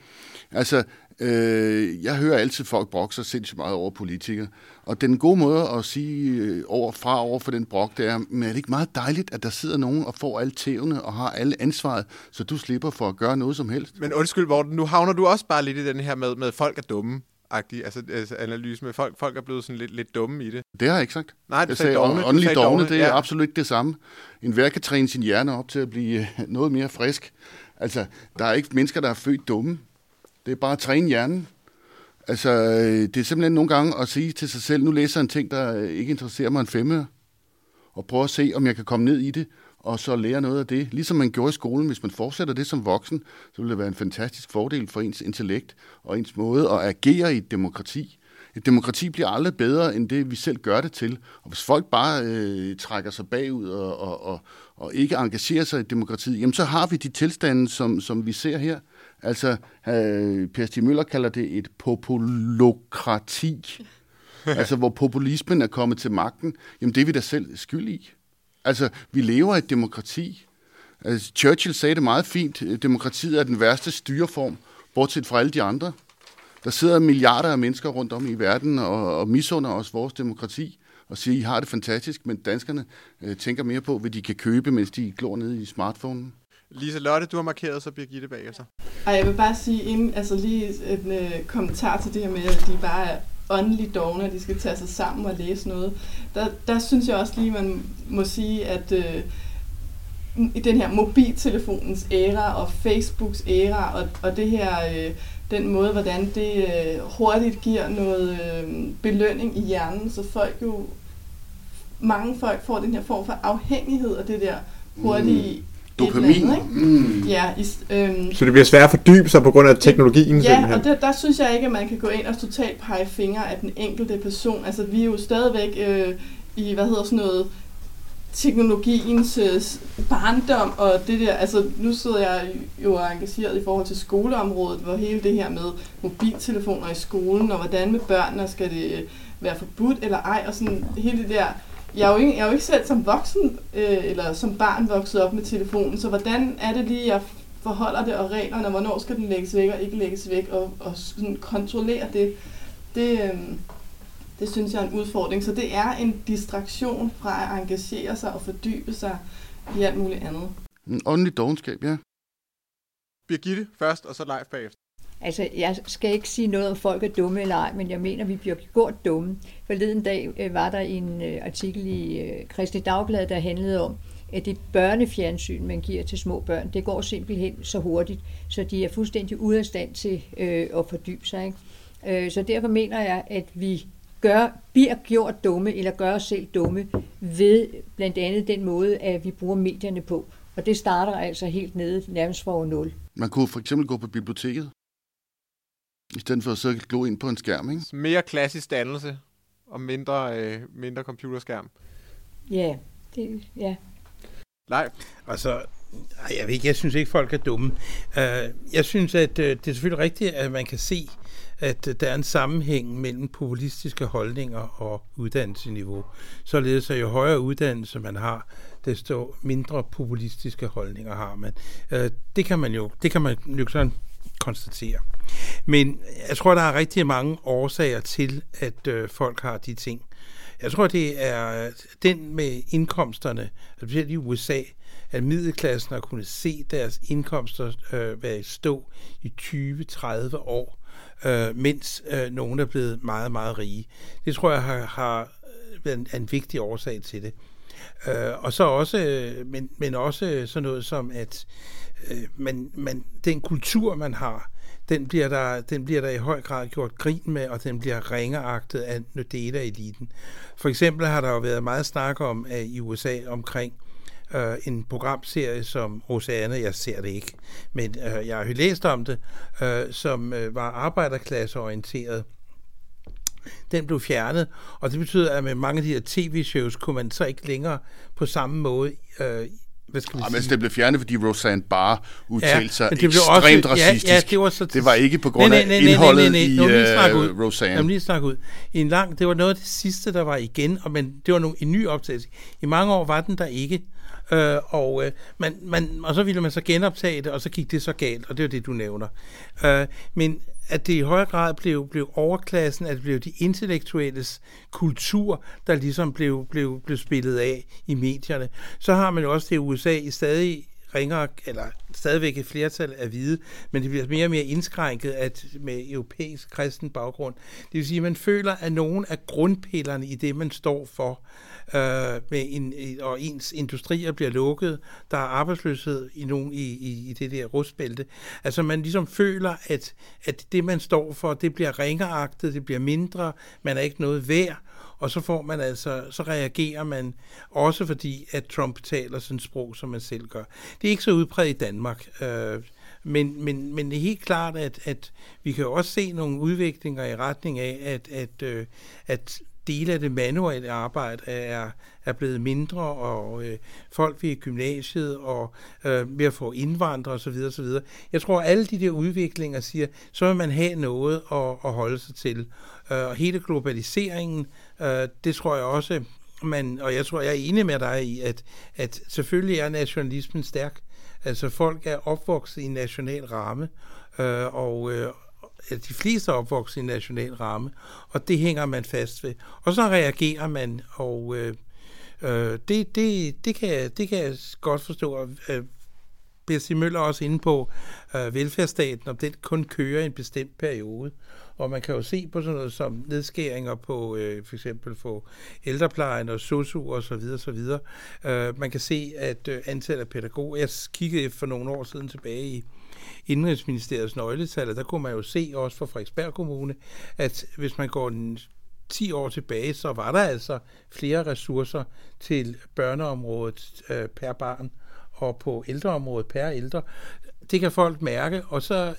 Altså, øh, jeg hører altid folk brokke sig sindssygt meget over politikere. Og den gode måde at sige øh, over, fra over for den brok, det er, men er det ikke meget dejligt, at der sidder nogen og får alle tævne og har alle ansvaret, så du slipper for at gøre noget som helst? Men undskyld, Morten, nu havner du også bare lidt i den her med, med folk er dumme. -agtig, altså, altså analyse med folk, folk er blevet sådan lidt, lidt dumme i det. Det har jeg ikke sagt. Nej, du Jeg sagde sagde, dogne. Åndelig sagde dogne, dogne, det er ja. absolut ikke det samme. En hver kan træne sin hjerne op til at blive øh, noget mere frisk. Altså, der er ikke mennesker, der er født dumme. Det er bare at træne hjernen. Altså, øh, det er simpelthen nogle gange at sige til sig selv, nu læser jeg en ting, der øh, ikke interesserer mig en femme, og prøve at se, om jeg kan komme ned i det, og så lære noget af det. Ligesom man gjorde i skolen, hvis man fortsætter det som voksen, så vil det være en fantastisk fordel for ens intellekt og ens måde at agere i et demokrati. Et demokrati bliver aldrig bedre, end det vi selv gør det til. Og hvis folk bare øh, trækker sig bagud og, og, og, og ikke engagerer sig i demokratiet, jamen så har vi de tilstande, som, som vi ser her. Altså, øh, Per Stig Møller kalder det et populokrati. (laughs) altså, hvor populismen er kommet til magten. Jamen, det er vi da selv skyld i. Altså, vi lever i et demokrati. Altså, Churchill sagde det meget fint. Demokratiet er den værste styreform, bortset fra alle de andre. Der sidder milliarder af mennesker rundt om i verden og, og misunder os vores demokrati og siger, I har det fantastisk, men danskerne øh, tænker mere på, hvad de kan købe, mens de glor ned i smartphonen. Lisa Lotte, du har markeret, så Birgitte bagefter. Og jeg vil bare sige, inden, altså lige en øh, kommentar til det her med, at de bare er åndeligt dogne, og de skal tage sig sammen og læse noget. Der, der synes jeg også lige, man må sige, at øh, i den her mobiltelefonens æra og Facebooks æra, og, og det her, øh, den måde, hvordan det øh, hurtigt giver noget øh, belønning i hjernen, så folk jo, mange folk får den her form for afhængighed af det der hurtige eller Dopamin. andet, ikke? Mm. Ja, i, øhm, Så det bliver svært at fordybe sig på grund af teknologien Ja, og der, der synes jeg ikke, at man kan gå ind og totalt pege fingre af den enkelte person. Altså, vi er jo stadigvæk øh, i, hvad hedder sådan noget, teknologiens øh, barndom, og det der, altså nu sidder jeg jo og er engageret i forhold til skoleområdet, hvor hele det her med mobiltelefoner i skolen, og hvordan med børnene skal det øh, være forbudt eller ej, og sådan hele det der jeg er jo ikke, jeg er jo ikke selv som voksen øh, eller som barn vokset op med telefonen, så hvordan er det lige, jeg forholder det og reglerne, og hvornår skal den lægges væk og ikke lægges væk, og, og sådan kontrollere det, det, øh, det synes jeg er en udfordring. Så det er en distraktion fra at engagere sig og fordybe sig i alt muligt andet. En åndelig dogenskab, ja. Birgitte først, og så live bagefter. Altså, jeg skal ikke sige noget om folk er dumme eller ej, men jeg mener, vi bliver gjort dumme. Forleden dag øh, var der en øh, artikel i øh, Kristelig Dagblad, der handlede om, at det børnefjernsyn, man giver til små børn, det går simpelthen så hurtigt, så de er fuldstændig ude af stand til øh, at fordybe sig. Ikke? Øh, så derfor mener jeg, at vi gør, bliver gjort dumme, eller gør os selv dumme, ved blandt andet den måde, at vi bruger medierne på. Og det starter altså helt nede, nærmest fra 0. Man kunne for eksempel gå på biblioteket, i stedet for at så glo ind på en skærm, ikke? Mere klassisk dannelse og mindre, øh, mindre computerskærm. Ja, det, ja. Live. Altså, jeg ved ikke, jeg synes ikke, folk er dumme. Uh, jeg synes, at uh, det er selvfølgelig rigtigt, at man kan se, at uh, der er en sammenhæng mellem populistiske holdninger og uddannelsesniveau. Således at jo højere uddannelse man har, desto mindre populistiske holdninger har man. Det kan man jo, det kan man jo sådan konstatere. Men jeg tror, der er rigtig mange årsager til, at øh, folk har de ting. Jeg tror, det er den med indkomsterne, altså specielt i USA, at middelklassen har kunnet se deres indkomster øh, være i stå i 20-30 år, øh, mens øh, nogen er blevet meget, meget rige. Det tror jeg har, har været en, en vigtig årsag til det. Øh, og så også, øh, men, men også sådan noget som, at øh, man, man, den kultur, man har, den bliver, der, den bliver der i høj grad gjort grin med, og den bliver ringeagtet af dele af eliten. For eksempel har der jo været meget snak om at i USA omkring øh, en programserie som Rosanne, jeg ser det ikke, men øh, jeg har jo læst om det, øh, som øh, var arbejderklasseorienteret. Den blev fjernet, og det betyder, at med mange af de her tv-shows kunne man så ikke længere på samme måde øh, hvad skal vi ja, sige? men det blev fjernet, fordi Roseanne Barr udtalte ja, sig det blev ekstremt også, racistisk. Ja, ja, det, var så det var ikke på grund nej, af nej, indholdet nej, nej, nej, nej. i uh, Roseanne. Lad lige snakke ud. En lang, det var noget af det sidste, der var igen, og men det var nu en ny optagelse. I mange år var den der ikke. Øh, og, øh, man, man, og så ville man så genoptage det, og så gik det så galt, og det er det, du nævner. Øh, men at det i højere grad blev, blev overklassen, at det blev de intellektuelles kultur, der ligesom blev, blev, blev spillet af i medierne. Så har man jo også det i USA i stadig ringer, eller stadigvæk et flertal af hvide, men det bliver mere og mere indskrænket at med europæisk kristen baggrund. Det vil sige, at man føler, at nogle af grundpillerne i det, man står for, øh, med en, og ens industrier bliver lukket, der er arbejdsløshed i, nogen, i, i, i det der rustbælte. Altså man ligesom føler, at, at det, man står for, det bliver ringeragtet, det bliver mindre, man er ikke noget værd, og så får man altså, så reagerer man også fordi, at Trump taler sådan sprog, som man selv gør. Det er ikke så udbredt i Danmark, øh, men, men, men det er helt klart, at, at vi kan også se nogle udviklinger i retning af, at, at, øh, at dele af det manuelle arbejde er, er blevet mindre, og øh, folk ved gymnasiet, og øh, ved at få indvandrere osv. osv. Jeg tror, at alle de der udviklinger siger, så vil man have noget at, at holde sig til. Øh, og hele globaliseringen, øh, det tror jeg også, man, og jeg tror, jeg er enig med dig i, at, at selvfølgelig er nationalismen stærk. Altså folk er opvokset i en national ramme, øh, og, øh, at de fleste er opvokset i en national ramme, og det hænger man fast ved. Og så reagerer man, og øh, øh, det, det, det, kan, det kan jeg godt forstå. Øh, B.C. Møller også inde på øh, velfærdsstaten, om den kun kører i en bestemt periode. Og man kan jo se på sådan noget som nedskæringer på øh, for eksempel på ældreplejen og sosu og så videre, så videre. Øh, man kan se, at øh, antallet af pædagoger, jeg kiggede for nogle år siden tilbage i Indrigsministeriets nøgletal, der kunne man jo se også fra Frederiksberg Kommune, at hvis man går 10 år tilbage, så var der altså flere ressourcer til børneområdet øh, per barn og på ældreområdet per ældre. Det kan folk mærke, og så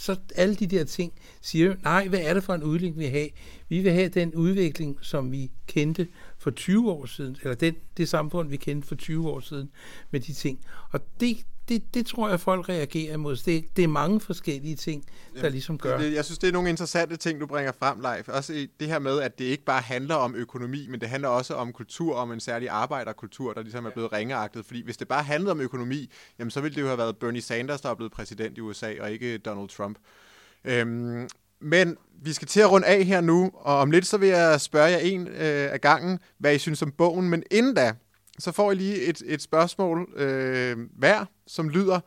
så alle de der ting siger, nej, hvad er det for en udvikling, vi vil have? Vi vil have den udvikling, som vi kendte for 20 år siden, eller den, det samfund, vi kendte for 20 år siden med de ting. Og det, det, det tror jeg, folk reagerer imod. Det, det er mange forskellige ting, der ligesom gør. Det, jeg synes, det er nogle interessante ting, du bringer frem, Leif. Også det her med, at det ikke bare handler om økonomi, men det handler også om kultur, om en særlig arbejderkultur, der ligesom er blevet ringeagtet. Fordi hvis det bare handlede om økonomi, jamen så ville det jo have været Bernie Sanders, der er blevet præsident i USA, og ikke Donald Trump. Øhm, men vi skal til at runde af her nu, og om lidt så vil jeg spørge jer en øh, af gangen, hvad I synes om bogen. Men inden da, så får I lige et, et spørgsmål øh, hver, som lyder,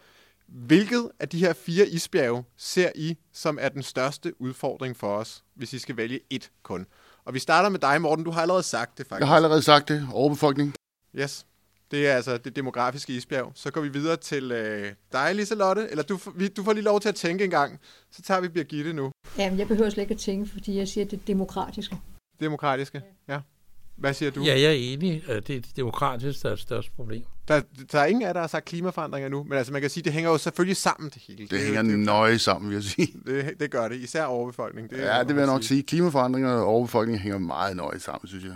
hvilket af de her fire isbjerge ser I, som er den største udfordring for os, hvis I skal vælge et kun? Og vi starter med dig, Morten. Du har allerede sagt det, faktisk. Jeg har allerede sagt det. Overbefolkning. Yes. Det er altså det demografiske isbjerg. Så går vi videre til øh, dig, Liselotte. Eller du, vi, du får lige lov til at tænke en gang. Så tager vi Birgitte nu. Jamen, jeg behøver slet ikke at tænke, fordi jeg siger det demokratiske. Demokratiske, ja. Hvad siger du? Ja, jeg er enig. Det er det demokratiske, der er det største problem. Der, der er ingen af der har sagt klimaforandringer nu, men altså man kan sige, det hænger jo selvfølgelig sammen det hele. Det, det hænger det, nøje sammen, vil jeg sige. (laughs) Det, det gør det, især overbefolkning. Det, ja, det vil jeg nok sige. sige. Klimaforandringer og overbefolkning hænger meget nøje sammen, synes jeg.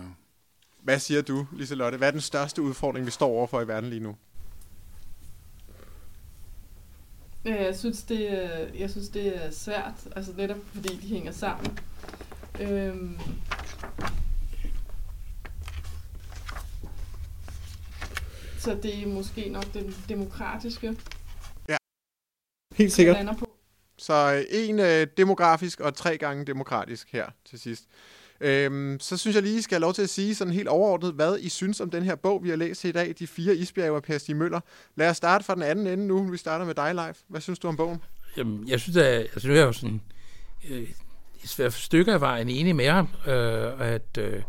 Hvad siger du, Liselotte? Hvad er den største udfordring, vi står overfor i verden lige nu? Jeg synes, det er, jeg synes, det er svært, altså netop fordi de hænger sammen. Øhm, så det er måske nok den demokratiske. Ja, helt sikkert. På. Så øh, en øh, demografisk og tre gange demokratisk her til sidst. Øhm, så synes jeg lige, I skal have lov til at sige sådan helt overordnet, hvad I synes om den her bog, vi har læst i dag, De fire isbjerge af Per Stig Møller. Lad os starte fra den anden ende nu. Vi starter med dig, Leif. Hvad synes du om bogen? Jamen, jeg synes, at altså, jeg er jo sådan øh, i svært stykker af vejen enig med ham, øh, at øh,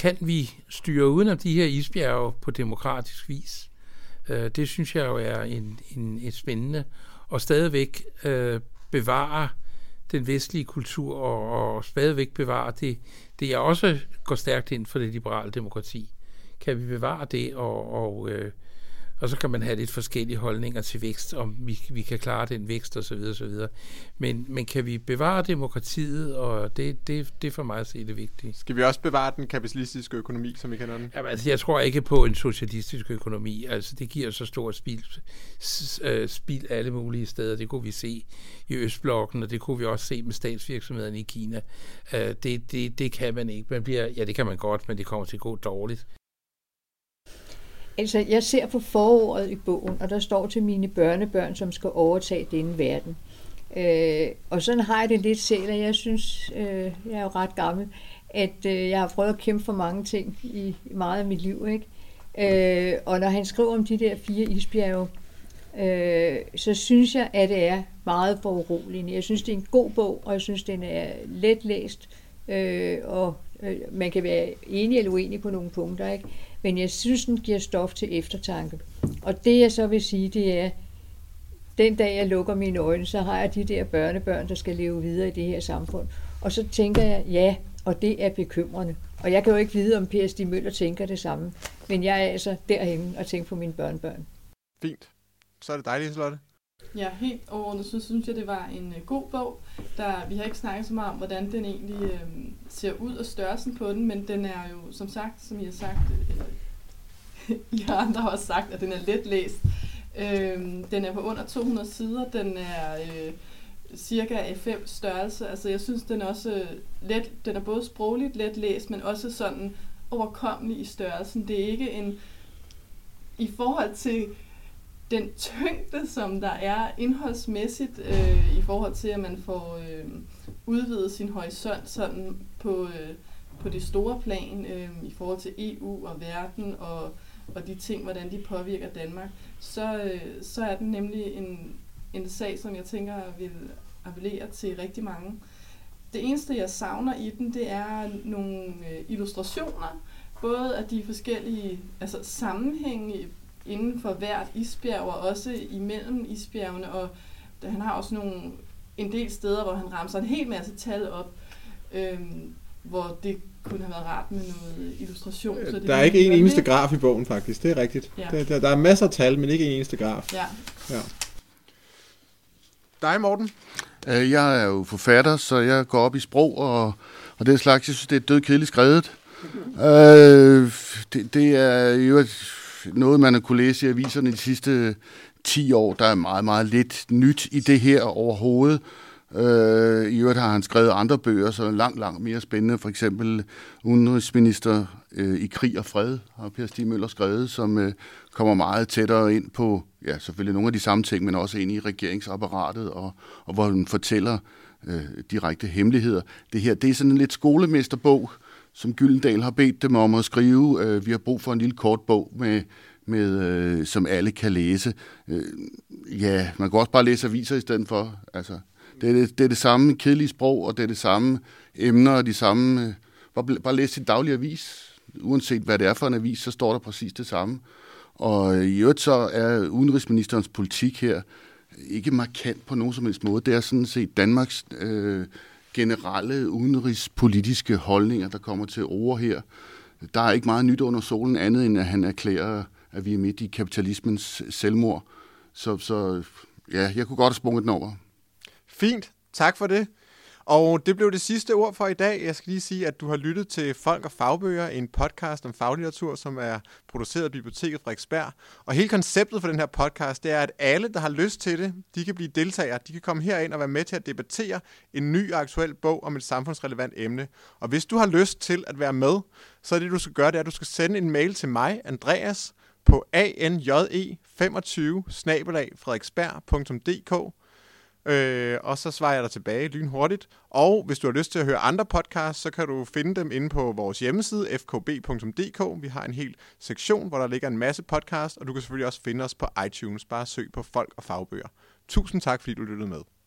kan vi styre udenom de her isbjerge på demokratisk vis? Øh, det synes jeg jo er en, en, et spændende og stadigvæk øh, bevare den vestlige kultur og, og stadigvæk bevare det, det jeg også går stærkt ind for det liberale demokrati. Kan vi bevare det og, og øh, og så kan man have lidt forskellige holdninger til vækst, om vi, vi kan klare den vækst osv. videre. Men, men kan vi bevare demokratiet, og det, det, det er for mig at se det vigtige. Skal vi også bevare den kapitalistiske økonomi, som vi kender den? Jamen, altså, jeg tror ikke på en socialistisk økonomi. Altså, det giver så stor spil, øh, spil alle mulige steder. Det kunne vi se i Østblokken, og det kunne vi også se med statsvirksomhederne i Kina. Øh, det, det, det kan man ikke. Man bliver, ja, det kan man godt, men det kommer til at gå dårligt. Altså, jeg ser på foråret i bogen, og der står til mine børnebørn, som skal overtage denne verden. Øh, og sådan har jeg det lidt selv, og jeg synes, øh, jeg er jo ret gammel, at øh, jeg har prøvet at kæmpe for mange ting i, meget af mit liv. Ikke? Øh, og når han skriver om de der fire isbjerge, øh, så synes jeg, at det er meget foruroligende. Jeg synes, det er en god bog, og jeg synes, den er let læst, øh, og øh, man kan være enig eller uenig på nogle punkter. Ikke? Men jeg synes, den giver stof til eftertanke. Og det jeg så vil sige, det er, den dag jeg lukker mine øjne, så har jeg de der børnebørn, der skal leve videre i det her samfund. Og så tænker jeg, ja, og det er bekymrende. Og jeg kan jo ikke vide, om Per Stig Møller tænker det samme. Men jeg er altså derhenne og tænker på mine børnebørn. Fint. Så er det dejligt, Lotte. Ja, helt overordnet så synes jeg, det var en øh, god bog. Der, vi har ikke snakket så meget om, hvordan den egentlig øh, ser ud og størrelsen på den, men den er jo, som sagt, som I har sagt, øh, (laughs) I har andre også sagt, at den er let læst. Øh, den er på under 200 sider. Den er øh, cirka A5 størrelse. Altså jeg synes, den er også øh, let, den er både sprogligt let læst, men også sådan overkommelig i størrelsen. Det er ikke en, i forhold til den tyngde, som der er indholdsmæssigt øh, i forhold til, at man får øh, udvidet sin horisont sådan på, øh, på det store plan øh, i forhold til EU og verden og, og de ting, hvordan de påvirker Danmark, så, øh, så er den nemlig en, en sag, som jeg tænker vil appellere til rigtig mange. Det eneste, jeg savner i den, det er nogle øh, illustrationer, både af de forskellige altså sammenhænge inden for hvert isbjerg, og også imellem isbjergene, og han har også nogle, en del steder, hvor han ramser en hel masse tal op, øhm, hvor det kunne have været rart med noget illustration. Så det der er ikke en eneste graf i bogen, faktisk. Det er rigtigt. Ja. Der, der, der er masser af tal, men ikke en eneste graf. Ja. ja. Dig, Morten? Øh, jeg er jo forfatter, så jeg går op i sprog og, og det slags. Jeg synes, det er død kedeligt skrevet. (laughs) øh, det, det er jo noget, man har kunne læse i aviserne de sidste 10 år. Der er meget, meget lidt nyt i det her overhovedet. Øh, I øvrigt har han skrevet andre bøger, så langt, langt mere spændende. For eksempel Udenrigsminister øh, i krig og fred har Per Stig Møller skrevet, som øh, kommer meget tættere ind på, ja, selvfølgelig nogle af de samme ting, men også ind i regeringsapparatet, og, og hvor han fortæller øh, direkte hemmeligheder. Det her, det er sådan en lidt skolemesterbog, som Gyldendal har bedt dem om at skrive. Øh, vi har brug for en lille kort bog, med, med, øh, som alle kan læse. Øh, ja, man kan også bare læse aviser i stedet for. Altså, det, er det, det er det samme kedelige sprog, og det er det samme emner, og de samme... Øh, bare, bare læse sin daglige avis. Uanset hvad det er for en avis, så står der præcis det samme. Og øh, i øvrigt så er udenrigsministerens politik her ikke markant på nogen som helst måde. Det er sådan set Danmarks øh, generelle udenrigspolitiske holdninger, der kommer til ord her. Der er ikke meget nyt under solen andet, end at han erklærer, at vi er midt i kapitalismens selvmord. Så, så ja, jeg kunne godt have sprunget den over. Fint. Tak for det. Og det blev det sidste ord for i dag. Jeg skal lige sige, at du har lyttet til Folk og Fagbøger, en podcast om faglitteratur, som er produceret af Biblioteket Frederiksberg. Og hele konceptet for den her podcast, det er, at alle, der har lyst til det, de kan blive deltagere. De kan komme herind og være med til at debattere en ny og aktuel bog om et samfundsrelevant emne. Og hvis du har lyst til at være med, så er det, du skal gøre, det er, at du skal sende en mail til mig, Andreas, på anje25 frederiksberg.dk Øh, og så svarer jeg dig tilbage lynhurtigt. Og hvis du har lyst til at høre andre podcasts, så kan du finde dem inde på vores hjemmeside, fkb.dk. Vi har en hel sektion, hvor der ligger en masse podcasts, og du kan selvfølgelig også finde os på iTunes. Bare søg på folk og fagbøger. Tusind tak, fordi du lyttede med.